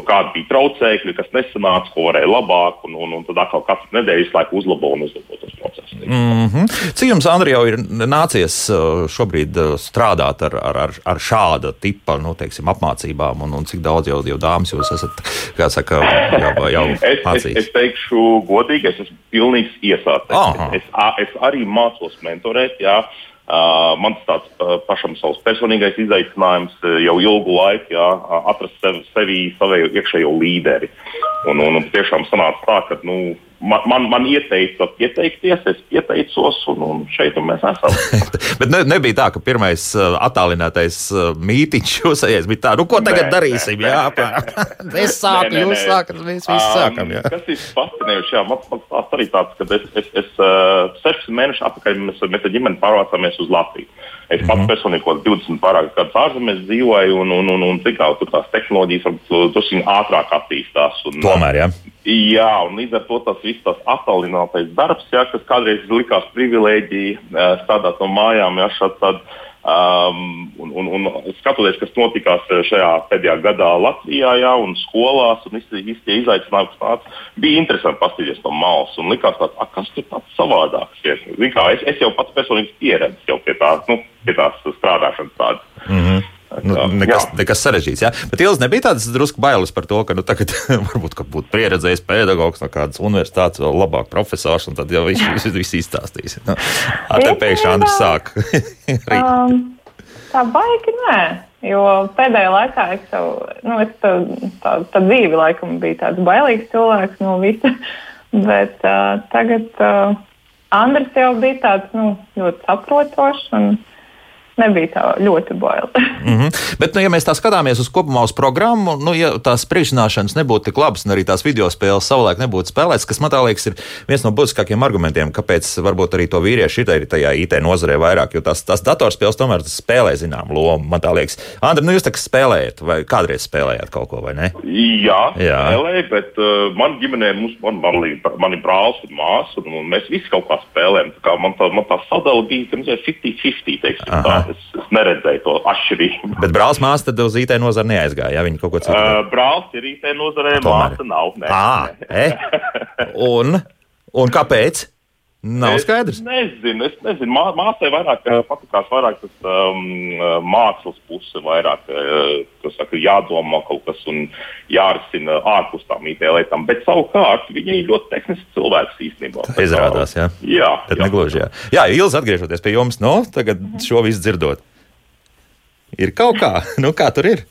Kādi bija traucēkļi, kas nesanāca, ko varēja labāk, un, un, un tad atkal katru nedēļu visu laiku uzlabo un uzlabo tos procesus. Mm -hmm. Cik jums, Andri, jau ir nācies šobrīd strādāt ar, ar, ar, ar šāda tipa nu, teiksim, apmācībām, un, un cik daudz jau, jau dāmas jūs esat saka, jau, jau es, es, es teikšu godīgi, es esmu pilnīgs iesācējs. Es, es, es arī mācos mentorēt. Jā. Man tāds pašam savs personīgais izaicinājums jau ilgu laiku, jā, atrast sevi, sevi savēju iekšējo līderi. Un, un, un tiešām sanāca tā, ka nu, man, man, man ieteica pieteikties, es pieteicos, un, un šeit un mēs esam. Bet ne, nebija tā, ka pirmais uh, attālinātais uh, mītīņš jūsējais bija tā, nu ko tagad nē, darīsim? Nē, jā, nē, nē, jūs sākat, mēs visi um, sākam. Jā. Kas ir fascinējoši, jā, man, man tās arī tāds, ka es, es, es uh, sešas mēnešus atpakaļ mēs, mēs ar ģimeni pārvācāmies uz Latviju. Es pats mm -hmm. personīgi kaut 20 pārāk gadus ārzemēs dzīvoju, un, un, un, un cik tālu tur tās tehnoloģijas varbūt drusku ātrāk attīstās. Un, Tomēr, jā. Jā, un līdz ar to tas viss tas attālinātais darbs, jā, kas kādreiz likās privilēģija strādāt no mājām, jā, šāds tāds. Um, un, un, un skatoties, kas notikās šajā pēdējā gadā Latvijā, jā, un skolās, un visi, tie izaicinājumi, kas nāca, bija interesanti paskatīties no malas. Un likās, tāds, kas tur tāds savādāks ir. Kā, es, es jau pats personīgi pieredzu pie, tā, nu, pie tās strādāšanas tādas. Mm -hmm. Nu, nekas, jā. nekas sarežģīts. Jā. Bet Ilza nebija tādas drusku bailes par to, ka nu, tagad varbūt ka būtu pieredzējis pedagogs no kādas universitātes, vēl labāk profesors, un tad jau viss vis, vis izstāstīs. Nu, te pēkšņi Andris sāk. um, tā baigi nē. Jo pēdējā laikā es jau, nu, es tā, tā, tā dzīve laikam bija tāds bailīgs cilvēks no visa. Bet uh, tagad uh, Andris jau bija tāds nu, ļoti saprotošs. Nebija tā ļoti baila. mm -hmm. Bet, nu, ja mēs tā skatāmies uz kopumā uz programmu, nu, ja tās priekšzināšanas nebūtu tik labas, un arī tās video spēles savulaik nebūtu spēlētas, kas man liekas, ir viens no būtiskākajiem argumentiem, kāpēc varbūt arī to vīrieši ir tajā IT nozarē vairāk, jo tās, tās datorspēles tomēr spēlē zināmu lomu. Man tā liekas, Andri, nu jūs tā kā spēlējat, vai kādreiz spēlējāt kaut ko, vai ne? Jā, Jā. spēlēju, bet uh, man ģimenē, mums, man, man, man ir brālis un māsa, un, un mēs visi kaut kā spēlējam. Tā kā man tā, man tā sadala bija, ka mums ir 50-50, teiksim tā es, es neredzēju to atšķirību. Bet brālis māsa tad uz IT nozari neaizgāja. Ja viņi kaut ko citu. Uh, brālis ir IT nozarē, māsa nav. Nē, à, e? un, un kāpēc? Nav es skaidrs. Nezinu, es nezinu. Mā, māsai vairāk patīkās vairāk tas um, mākslas puse, vairāk uh, saka, jādomā kaut kas un jārisina ārpus tām IT lietām. Bet savukārt viņi ir ļoti tehnisks cilvēks īstenībā. Tā izrādās, jā. Jā, Tad jā. negluži, jā. Jā, Ilz, atgriežoties pie jums, no nu, tagad šo visu dzirdot. Ir kaut kā, nu kā tur ir?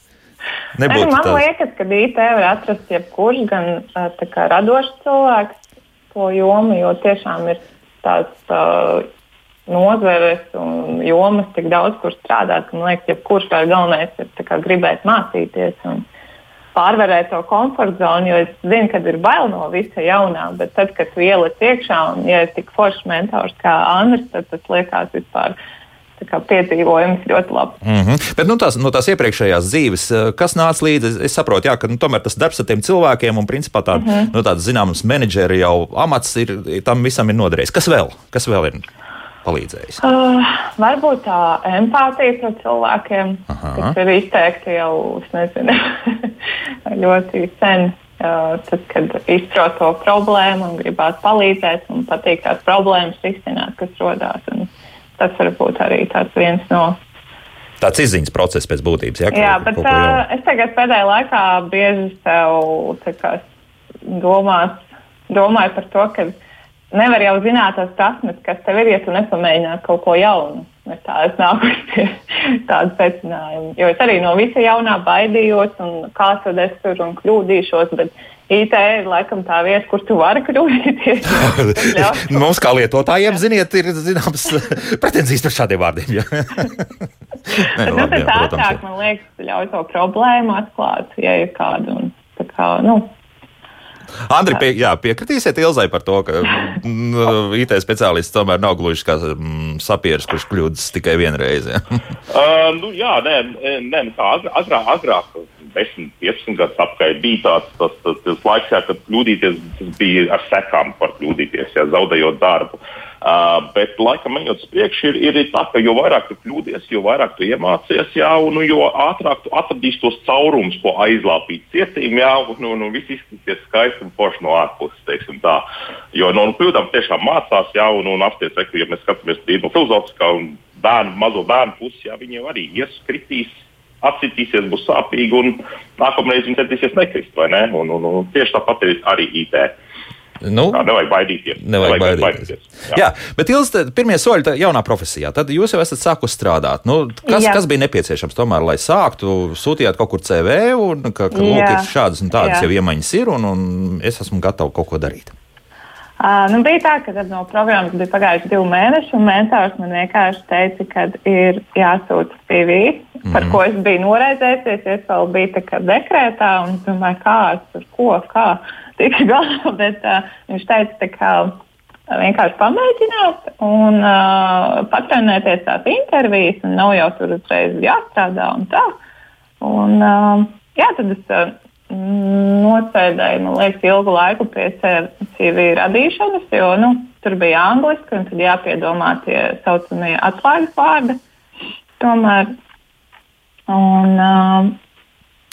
Nebūtu man tās. liekas, ka IT var atrast jebkurš gan kā, radošs cilvēks to jomu, jo tiešām ir tās uh, nozares un jomas tik daudz, kur strādāt. Man liekas, ka jebkurš kā galvenais ir kā, gribēt mācīties. Un, Pārvarēt to komforta zonu, jo es zinu, ka ir bail no visa jaunā, bet tad, kad tu ieliec iekšā un, ja ir tik foršs mentors kā Andris, tad tas liekas vispār piedzīvojums ļoti labs. Mm -hmm. Bet nu, tās, no tās iepriekšējās dzīves, eh, kas nāca līdzi, es, saprotu, jā, ka nu, tomēr tas darbs ar tiem cilvēkiem un principā tā, mm -hmm. nu, tāds zināms menedžeri jau amats ir, tam visam ir noderējis. Kas vēl? Kas vēl ir? Palīdzējis? Uh, varbūt tā empātija pret cilvēkiem, Aha. kas ir izteikti jau nezinu, ļoti sen. Uh, tad, kad izprot to problēmu un gribētu palīdzēt un patīk tās problēmas risināt, kas rodās. Uh, tas var būt arī viens no. Tāds izziņas process pēc būtības. Jā, jā bet uh, es tagad pēdējā laikā bieži sev kā, domās, domāju par to, ka nevar jau zināt tās prasmes, kas tev ir, ja tu nepamēģināsi kaut ko jaunu. Es tā es nāku pie tādu secinājumu. Jo es arī no visa jaunā baidījos, un kā tad es tur un kļūdīšos. Bet IT ir laikam tā vieta, kur tu vari kļūdīties. Mums, kā lietotājiem, ziniet, ir zināmas pretenzijas par šādiem vārdiem. Nē, nu, labi, jā, tas ātrāk, man liekas, ļauj to problēmu atklāt, ja ir kāda. Un, kā, nu, Andri, pie, jā, piekritīsiet Ilzai par to, ka mm, IT speciālists tomēr nav gluži kā mm, sapieris, kurš kļūdas tikai vienreiz. Ja? uh, nu, jā, nē, nē nu tā agrāk, agrāk 10, 15 gadus atpakaļ bija tāds tas, tas, tas laiks, jā, kad kļūdīties bija ar sekām par kļūdīties, jā, zaudējot darbu. Uh, bet, laikam, ejot uz priekšu, ir, ir tā, ka jo vairāk tu kļūdies, jo vairāk tu iemācies, jā, un jo ātrāk tu atradīsi tos caurumus, ko aizlāpīt cietīm, jā, un, un, un viss izskatīsies skaisti un forši no ārpuses, teiksim tā. Jo no nu, kļūdām tiešām mācās, jā, un, un apsties, ka, ja mēs skatāmies tīri no filozofiskā un bērnu, mazo bērnu puses, jā, viņiem arī ieskritīs. Apsitīsies, būs sāpīgi, un nākamreiz viņi centīsies nekrist, vai ne? Un, un, un tieši tāpat ir arī IT. Nu, Tā nevajag baidīties. Nevajag, nevajag baidīties. baidīties. Jā. Jā, bet Ilz, pirmie soļi jaunā profesijā, tad jūs jau esat sākusi strādāt. Nu, kas, Jā. kas bija nepieciešams tomēr, lai sāktu? Sūtījāt kaut kur CV, un ka, ka lūk, ir šādas un tādas Jā. jau iemaņas ir, un, un es esmu gatava kaut ko darīt. Uh, nu, bija tā, ka no programmas bija pagājuši divi mēneši, un mentors man vienkārši teica, ka ir jāsūta CV, mm par ko es biju noraizējusies. Es vēl biju dekrētā, un es domāju, kā, ar ko, kā tiks galā. Bet uh, viņš teica, ka vienkārši pamēģināt un uh, patrenēties tās intervijas, un nav jau tur uzreiz jāstrādā un tā. Un, uh, jā, tad es uh, nosēdēju, man liekas, ilgu laiku pie CV radīšanas, jo nu, tur bija angliski, un tad jāpiedomā tie saucamie atslēgas vārdi. Tomēr. Un, uh,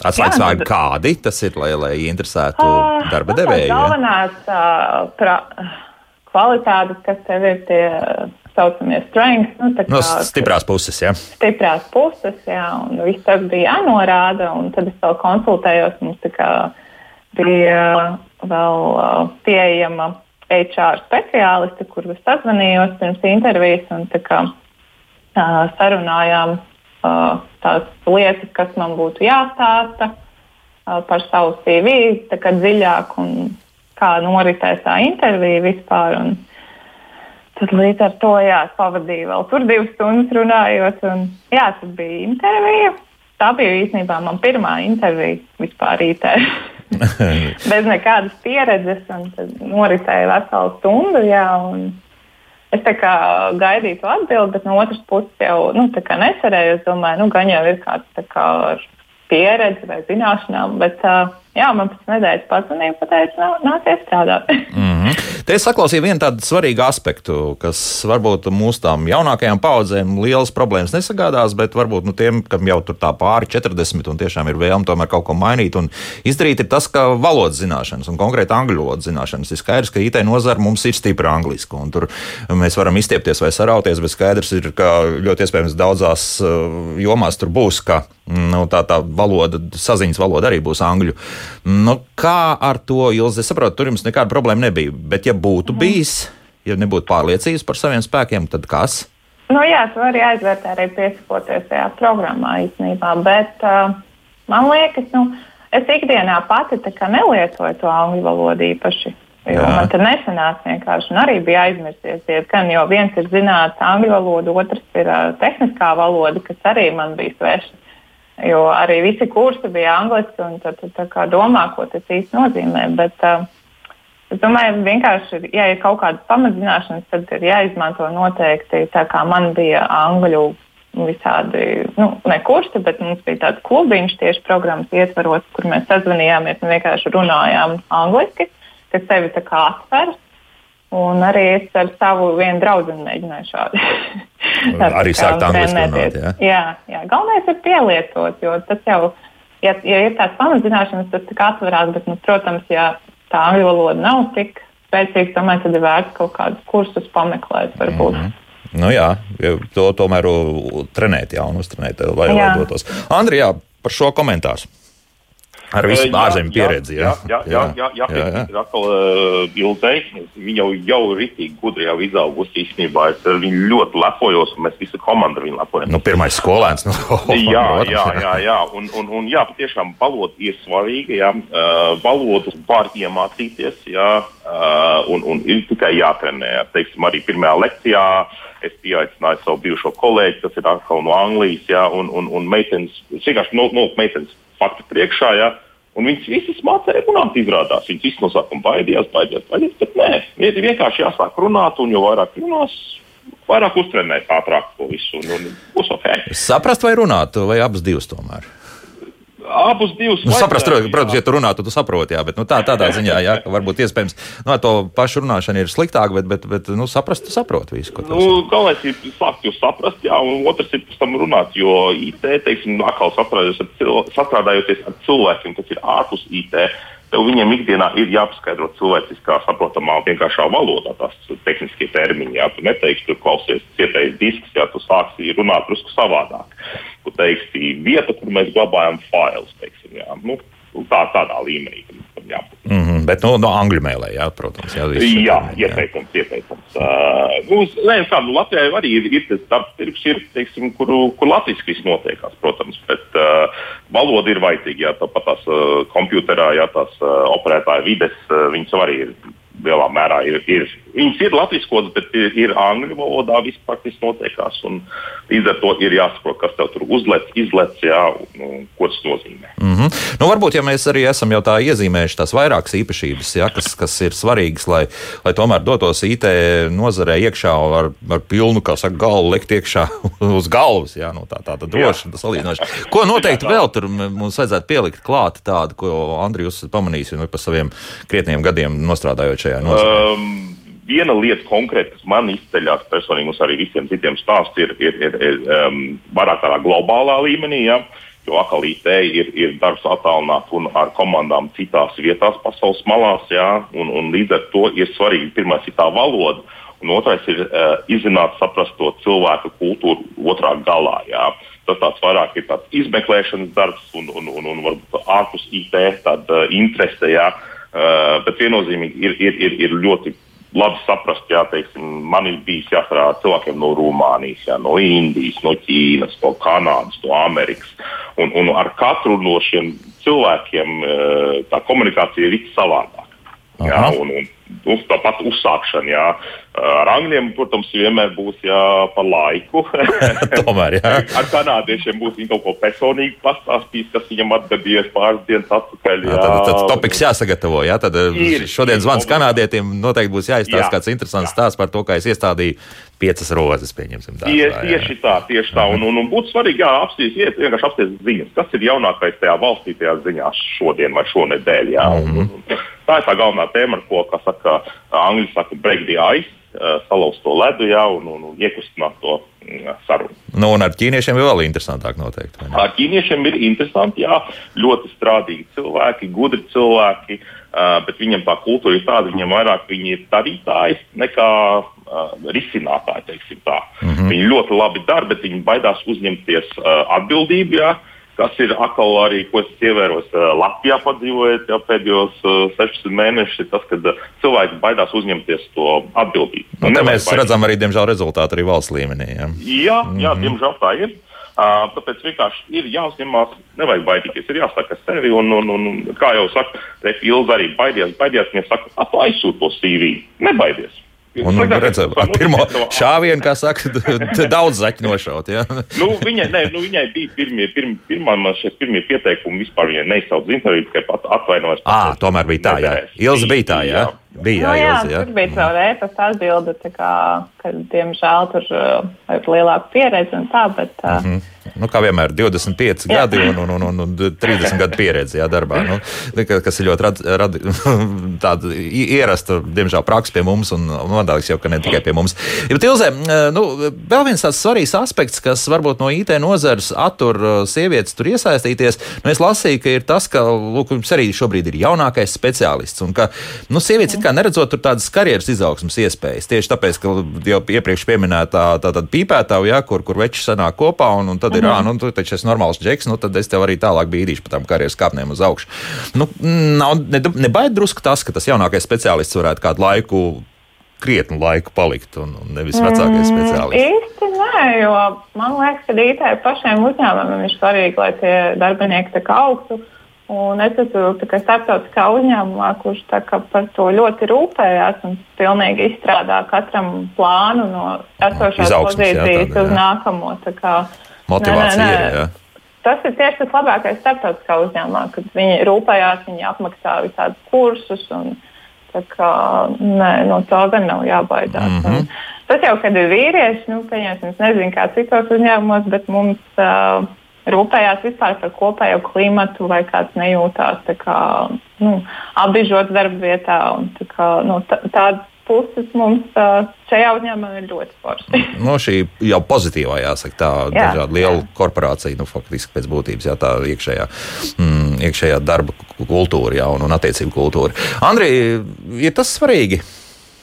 Atslēgas vārdi kādi tas ir, lai, lai interesētu uh, darba devēju? Galvenās uh, pra, kvalitātes, kas tev ir tie saucamie strengths. Nu, kā, no stiprās puses, jā. Stiprās puses, jā, un viss tas bija jānorāda, un tad es vēl konsultējos, mums kā, bija vēl uh, pieejama HR speciāliste, kur es sazvanījos pirms intervijas, un tā kā uh, sarunājām uh, tās lietas, kas man būtu jāstāsta uh, par savu CV, tā kā dziļāk un kā noritēs tā intervija vispār. Un, Tad līdz ar to jā, pavadīju vēl tur divas stundas runājot. Un, jā, tas bija intervija. Tā bija īstenībā mana pirmā intervija vispār IT. Bez nekādas pieredzes. Tad noritēja veselu stundu. Jā, es tā kā gaidīju to atbildi, bet no otras puses jau nu, necerēju. Es domāju, nu, gan jau ir kāds kā, ar pieredzi vai zināšanām. Bet, uh, jā, man pēc nedēļas pazvanīja, pateica, nāciet strādāt. mm -hmm. Te es saklausīju vienu tādu svarīgu aspektu, kas varbūt mūsu tām jaunākajām paudzēm lielas problēmas nesagādās, bet varbūt nu, tiem, kam jau tur tā pāri 40 un tiešām ir vēlme tomēr kaut ko mainīt un izdarīt, ir tas, ka valodas zināšanas un konkrēti angļu valodas zināšanas ir skaidrs, ka IT nozara mums ir stipra angliska un tur mēs varam izstiepties vai sarauties, bet skaidrs ir, ka ļoti iespējams daudzās uh, jomās tur būs, ka nu, tā, tā valoda, saziņas valoda arī būs angļu. Nu, kā ar to, Ilze, es saprotu, tur jums nekāda problēma nebija. Bet, ja būtu mm. bijis, ja nebūtu pārliecības par saviem spēkiem, tad kas? Nu, jā, tu vari aizvērt arī piesakoties tajā programmā īstenībā. Bet uh, man liekas, nu, es ikdienā pati nelietoju to angļu valodu īpaši. Jo Jā. man tur nesanāca vienkārši, un arī bija aizmirsties diezgan, jo viens ir zināt angļu valodu, otrs ir uh, tehniskā valoda, kas arī man bija sveša. Jo arī visi kursi bija angliski, un tad tu domā, ko tas īsti nozīmē. Bet, uh, es domāju, vienkārši, ja ir kaut kādas pamatzināšanas, tad ir jāizmanto noteikti tā, kā man bija angļu visādi, nu, ne kursi, bet mums bija tāds klubiņš tieši programmas ietvaros, kur mēs sazvanījāmies un vienkārši runājām angliski, kas tevi tā kā atver. Un arī es ar savu vienu draugu mēģināju šādi. arī sākt angliski runāt. Jā? jā, jā, galvenais ir pielietot, jo tas jau, ja, ja ir tāds pamatzināšanas, tas tā kā atverās, bet, nu, protams, ja tā angļu valoda nav tik spēcīga, tomēr tad ir vērts kaut kādus kursus pameklēt varbūt. Mm -hmm. Nu jā, to tomēr trenēt, jā, un uztrenēt, lai dotos. Andrijā, par šo komentāru. Ar visu ārzemju pieredzi. Jā, jā, jā, jā, jā, jā, jā. atkal uh, ilgai. Viņa jau, jau ritīgi gudri jau izaugusi īstenībā. Es ar viņu ļoti lepojos, un mēs visi komanda viņu lepojam. Nu, pirmais skolēns. Nu, jā, jā, jā, jā. Un, un, un jā, patiešām valoda ir svarīga. Jā. Uh, valodu var iemācīties, jā, uh, un, un ir tikai jātrenē. Teiksim, arī pirmajā lekcijā es pieaicināju savu bijušo kolēģi, kas ir atkal no Anglijas, jā, un, un, un meitenes, vienkārši no, no meitenes faktu priekšā. Jā, Un viņas visas mācīja runāt, izrādās. Viņas visas no sākuma baidījās, baidījās, baidījās. Bet nē, ir vienkārši jāsāk runāt, un jo vairāk runās, vairāk uztrenēt ātrāk to visu, un, un būs ok. Saprast vai runāt, vai abas divas tomēr? Abus divus. Nu, saprast, protams, protams, ja tu runā, tad tu saproti, jā, bet nu, tā, tādā ziņā, jā, ka varbūt iespējams nu, to pašu runāšana ir sliktāk, bet, bet, bet nu, saprast, tu saproti visu. Nu, galvenais ir sākt jūs saprast, jā, un otrs ir pēc tam runāt, jo IT, teiksim, atkal ar, sastrādājoties ar cilvēkiem, kas ir ārpus IT. Tev viņiem ikdienā ir jāpaskaidro cilvēciskā, saprotamā, vienkāršā valodā tās tehniskie termini. Jā, tu neteiksi, tur klausies cietējis disks, ja tu sāksi runāt drusku savādāk. Tu teiksi vieta, kur mēs glabājam failus, teiksim, jā. Nu, tā, tādā līmenī. Jā. Mm -hmm, bet no, no angļu mēlē, jā, protams. Jā, jā ieteikums, jā. ieteikums. Uh, nu, nē, kā, nu, Latvijā arī ir, ir tas darbs, tirgus, ir, teiksim, kur, kur latviešu viss notiekās, protams, bet uh, valoda ir vajadzīga, jā, tāpat tās uh, kompjuterā, jā, tās uh, operētāja vides, uh, viņas arī ir lielā mērā ir. ir viņas ir latviešu, bet ir, ir angļu valodā viss praktiski notiekās. Līdz ar to ir jāsaprot, kas tev tur uzlec, izlec, jā, un, ko tas nozīmē. Mm -hmm. nu, varbūt, ja mēs arī esam jau tā iezīmējuši tās vairākas īpašības, jā, kas, kas ir svarīgas, lai, lai tomēr dotos IT nozarē iekšā ar, ar pilnu, kā saka, galvu likt iekšā uz galvas. Jā, nu, tā tā droši un salīdzinoši. Ko noteikti vēl tur mums vajadzētu pielikt klāt tādu, ko Andrijs pamanīs nu, pa saviem krietniem gadiem nostrādājot šajā nozarē? Um, viena lieta konkrēti, kas man izceļas personīgi, un arī visiem citiem stāsts, ir, ir, ir, ir um, vairāk tādā globālā līmenī. Ja? Jo atkal IT ir, ir darbs attālināt un ar komandām citās vietās, pasaules malās. Ja? Un, un līdz ar to ir svarīgi pirmais ir tā valoda, un otrais ir uh, izzināt, saprast to cilvēku kultūru otrā galā. Ja? Tas tāds vairāk ir tāds izmeklēšanas darbs un, un, un, un varbūt ārpus IT tāda uh, interese. Ja? Uh, bet viennozīmīgi ir, ir, ir, ir ļoti labi saprast, teiksim, man ir bijis jāstrādā cilvēkiem no Rumānijas, jā, no Indijas, no Ķīnas, no Kanādas, no Amerikas. Un, un ar katru no šiem cilvēkiem uh, tā komunikācija ir savādāka. Jā, un, un, uz tāpat uzsākšana. Jā. Ar angļiem, protams, vienmēr būs jā, par laiku. Tomēr, jā. Ar kanādiešiem būs viņi kaut ko personīgi pastāstījis, kas viņam atgadījies pāris dienas atpakaļ. Jā. Jā, tad, tad topiks jāsagatavo. Jā, tad ir, šodien zvans kanādietiem noteikti būs jāizstāsta jā. kāds interesants stāsts par to, kā es iestādīju piecas rozes. Tie, tieši tā, tieši tā. Un, un, un būtu svarīgi, jā, iet, vienkārši apstīt ziņas, kas ir jaunākais tajā valstī, tajā ziņā šodien vai šonedēļ. Jā. Mm -hmm. Tā ir tā galvenā tēma, ar ko, kā saka, angļu saka, break the ice. Salauzt to ledu, jā, un, un, un iekustināt to sarunu. Nu, un ar ķīniešiem vēl interesantāk noteikti. Ar ķīniešiem ir interesanti, jā, ļoti strādīgi cilvēki, gudri cilvēki, bet viņiem tā kultūra ir tāda, viņiem vairāk viņi ir darītāji nekā risinātāji. Mm -hmm. Viņi ļoti labi dara, bet viņi baidās uzņemties atbildību. Jā, kas ir atkal arī, ko es ievēros uh, Latvijā padzīvojot jau pēdējos uh, 16 mēnešus, tas, ka uh, cilvēki baidās uzņemties to atbildību. Nu, nu, mēs baidās. redzam arī, diemžēl, rezultātu arī valsts līmenī. Jā, jā, jā mm -hmm. diemžēl tā ir. Uh, tāpēc vienkārši ir jāuzņemās, nevajag baidīties. Ir jāsaka sevi, un, un, un kā jau saka, Ilza arī baidies. Baidies, viņa saka, aizsūti to CV. Nebaidies. Un, un redzam, ar pirmo šāvienu, kā saka, daudz zaķu nošaut. Ja? nu, viņai, ne, nu, viņai bija pirmie, pirmie, pirmā, pirmie pieteikumi, vispār viņai neizsauc interviju, tikai pat atvainojas. Ā, tomēr bija tā, jā. Ilza bija tā, jā. jā. Bija, nu, jā, jā, tur bija caur ēpastu atbildi, kā, ka, diemžēl, tur uh, ir lielāka pieredze un tā, bet. Uh, mm -hmm. Nu, kā vienmēr, 25 jā. gadi un, un, un, un, un 30 gadu pieredze jā, darbā. Nu, kas ir ļoti rad, rad, tāda ierasta, diemžēl, praksa pie mums, un nodāvis jau, ka ne tikai pie mums. Bet, Ilzē, nu, vēl viens tāds svarīgs aspekts, kas varbūt no IT nozares attur sievietes tur iesaistīties, nu, es lasīju, ka ir tas, ka, lūk, jums arī šobrīd ir jaunākais speciālists, un ka, nu, sievietes kā neredzot tur tādas karjeras izaugsmas iespējas. Tieši tāpēc, ka jau iepriekš pieminētā tā, tā pīpētāja, ja, kur, kur veči sanāk kopā, un, un tad ir, ah, nu, tu taču esi normāls džeks, nu, tad es tev arī tālāk bīdīšu pa tām karjeras kāpnēm uz augšu. Nu, nav, ne, nebaid drusku tas, ka tas jaunākais speciālists varētu kādu laiku krietnu laiku palikt, un, un nevis vecākais mm, speciālists? Īsti nē, jo man liekas, ka IT pašiem uzņēmumiem ir svarīgi, lai tie darbinieki augtu. Un es esmu starptautiskā uzņēmumā, kurš par to ļoti rūpējās un pilnīgi izstrādā katram plānu no esošās pozīcijas jā, uz nākamo. Kā, Motivācija. Nē, nē, nē. Tas ir tieši tas labākais starptautiskā uzņēmumā, kad viņi rūpējās, viņi apmaksā visādus kursus. Un, kā, nē, no tā gan nav jābaidās. Mm -hmm. Un tas jau, kad ir vīrieši, nu, pieņemsim, es nezinu, kā citos uzņēmumos, bet mums. Uh, rūpējās vispār par kopējo klimatu, vai kāds nejūtās kā, nu, apbižots darba vietā. Un, kā, nu, tādas puses mums šajā uzņēmumā ir ļoti forši. no šī jau pozitīvā, jāsaka, tā jā, dažāda liela jā. korporācija, nu, faktiski pēc būtības, jā, tā iekšējā, mm, iekšējā darba kultūra, jā, un, un attiecību kultūra. Andrija, ir tas svarīgi?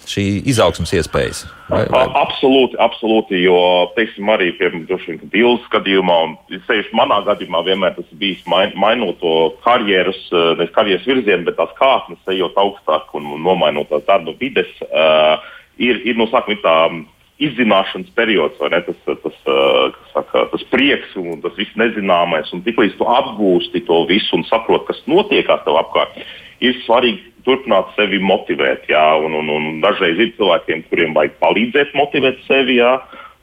Šī izaugsmas iespējas? Vai, vai? Absolūti, absolūti, jo, teiksim, arī, Bildes gadījumā, un sevišķi manā gadījumā, vienmēr tas bijis main, mainot to karjeras, eh, nevis karjeras virzienu, bet tās kāpnes, ejot augstāk un, nomainot tās darba vides, uh, ir, ir no sākuma tā izzināšanas periods, vai ne? Tas, tas, uh, saka, tas prieks un tas viss nezināmais, un tiklīdz tu apgūsti to visu un saproti, kas notiekās tev apkārt, ir svarīgi turpināt sevi motivēt. Jā, un, un, un dažreiz ir cilvēkiem, kuriem vajag palīdzēt motivēt sevi. Jā,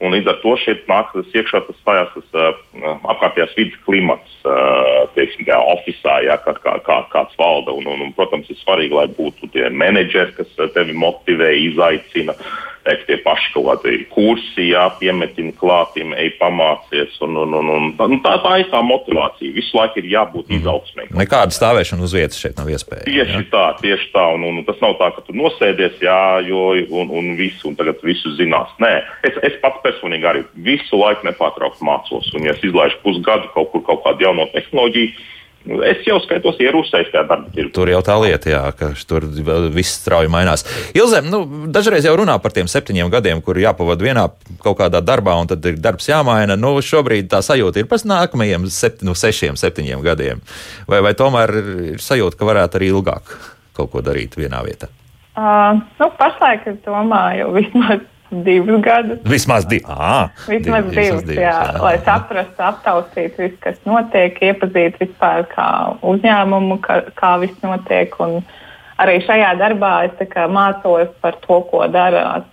un līdz ar to šeit nāk tas iekšā, tas stājās tas uh, apkārtējās vidas klimats, uh, teiksim, kā oficiālā, jā, kā, kā, kā, kāds valda. Un, un, un, protams, ir svarīgi, lai būtu tie menedžeri, kas tevi motivē, izaicina. Uh, teikt, tie paši kaut kādi kursi, jā, piemetina klātiem, ej pamācies. Un, un, un, un, nu, tā, tā ir tā motivācija. Visu laiku ir jābūt mm. izaugsmē. Nekāda stāvēšana uz vietas šeit nav iespējama. Tieši jā. tā, tieši tā. Un, un, tas nav tā, ka tu nosēdies, jā, jo, un, un visu, un tagad visu zinās. Nē, es, es pats personīgi arī visu laiku nepārtraukti mācos. Un, ja es izlaižu pusgadu kaut kur kaut kādu jaunu tehnoloģiju, Es jau skaitos ierūsējis tajā darba tirgu. Tur jau tā lieta, jā, ka tur viss strauji mainās. Ilzem, nu, dažreiz jau runā par tiem septiņiem gadiem, kur jāpavada vienā kaut kādā darbā, un tad ir darbs jāmaina. Nu, šobrīd tā sajūta ir pēc nākamajiem sept, nu, sešiem, septiņiem gadiem. Vai, vai tomēr ir sajūta, ka varētu arī ilgāk kaut ko darīt vienā vietā? Uh, nu, pašlaik es domāju, vismaz divus gadus. Vismaz, di à, vismaz div, divus, divus, jā, jā. lai saprastu, aptaustītu visu, kas notiek, iepazītu vispār kā uzņēmumu, kā, kā viss notiek. Un arī šajā darbā es mācos par to, ko dara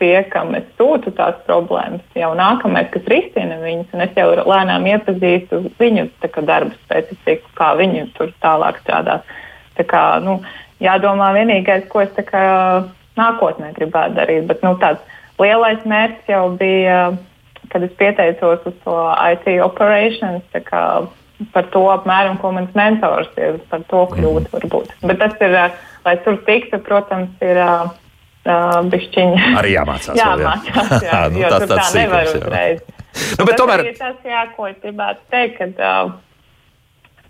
tie, kam es sūtu tās problēmas. Jau nākamais, kas risina viņas, un es jau lēnām iepazīstu viņu kā, darba specifiku, kā viņi tur tālāk strādās. Tā kā, nu, jādomā vienīgais, ko es kā, nākotnē gribētu darīt. Bet, nu, tāds, lielais mērķis jau bija, kad es pieteicos uz to IT operations. Par to apmēram, ko mans mentors ir, par to kļūt mm. varbūt. Bet tas ir, lai tur tiktu, protams, ir uh, bišķiņa. Arī jāmācās. jāmācās, jā, jā, nu, tas, tā nevar uzreiz. Nu, bet tomēr... Tas ir tas, jā, ko es gribētu teikt, ka uh,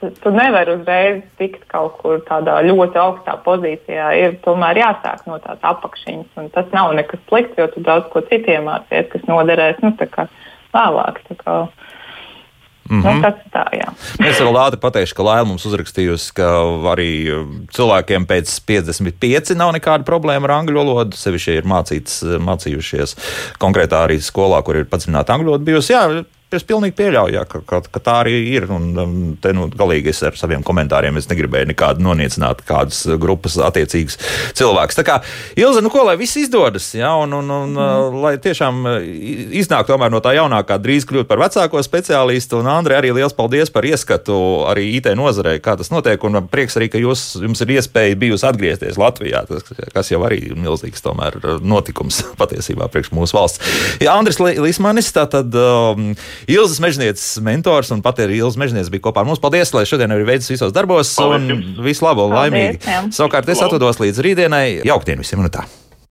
tu nevari uzreiz tikt kaut kur tādā ļoti augstā pozīcijā. Ir tomēr jāsāk no tās apakšņas. Tas nav nekas slikts, jo tu daudz ko citiem mācies, kas noderēs nu, vēlāk. Mm -hmm. nu, tas tā, jā. es vēl ātri pateikšu, ka Laila mums uzrakstījusi, ka arī cilvēkiem pēc 55 nav nekāda problēma ar angļu valodu. Sevišķi ir mācīts, mācījušies konkrētā arī skolā, kur ir padziļināta angļu valoda bijusi. Jā, Es pilnīgi pieļauju, jā, ka, ka, ka tā arī ir. Un, um, te nu, galīgi es ar saviem komentāriem negribēju nekādu noniecināt kādas grupas attiecīgas cilvēkus. Tā kā Ilze, nu ko, lai viss izdodas, jā, un, un, un mm. lai tiešām uh, iznāk no tā jaunākā, drīz kļūt par vecāko speciālistu. Un Andrei, arī liels paldies par ieskatu arī IT nozarē, kā tas notiek. Un prieks arī, ka jūs, jums ir iespēja bijusi atgriezties Latvijā, tas, kas jau arī ir milzīgs tomēr notikums patiesībā priekš mūsu valsts. Jā, Andris Līsmanis, tātad. Um, Ilzas mežnieces mentors un pat arī Ilzas mežnieces bija kopā ar mums. Paldies, lai šodien arī veids visos darbos Paldies un visu labu un laimīgi. Savukārt es atvados līdz rītdienai. Jauktdien visiem! Un tā.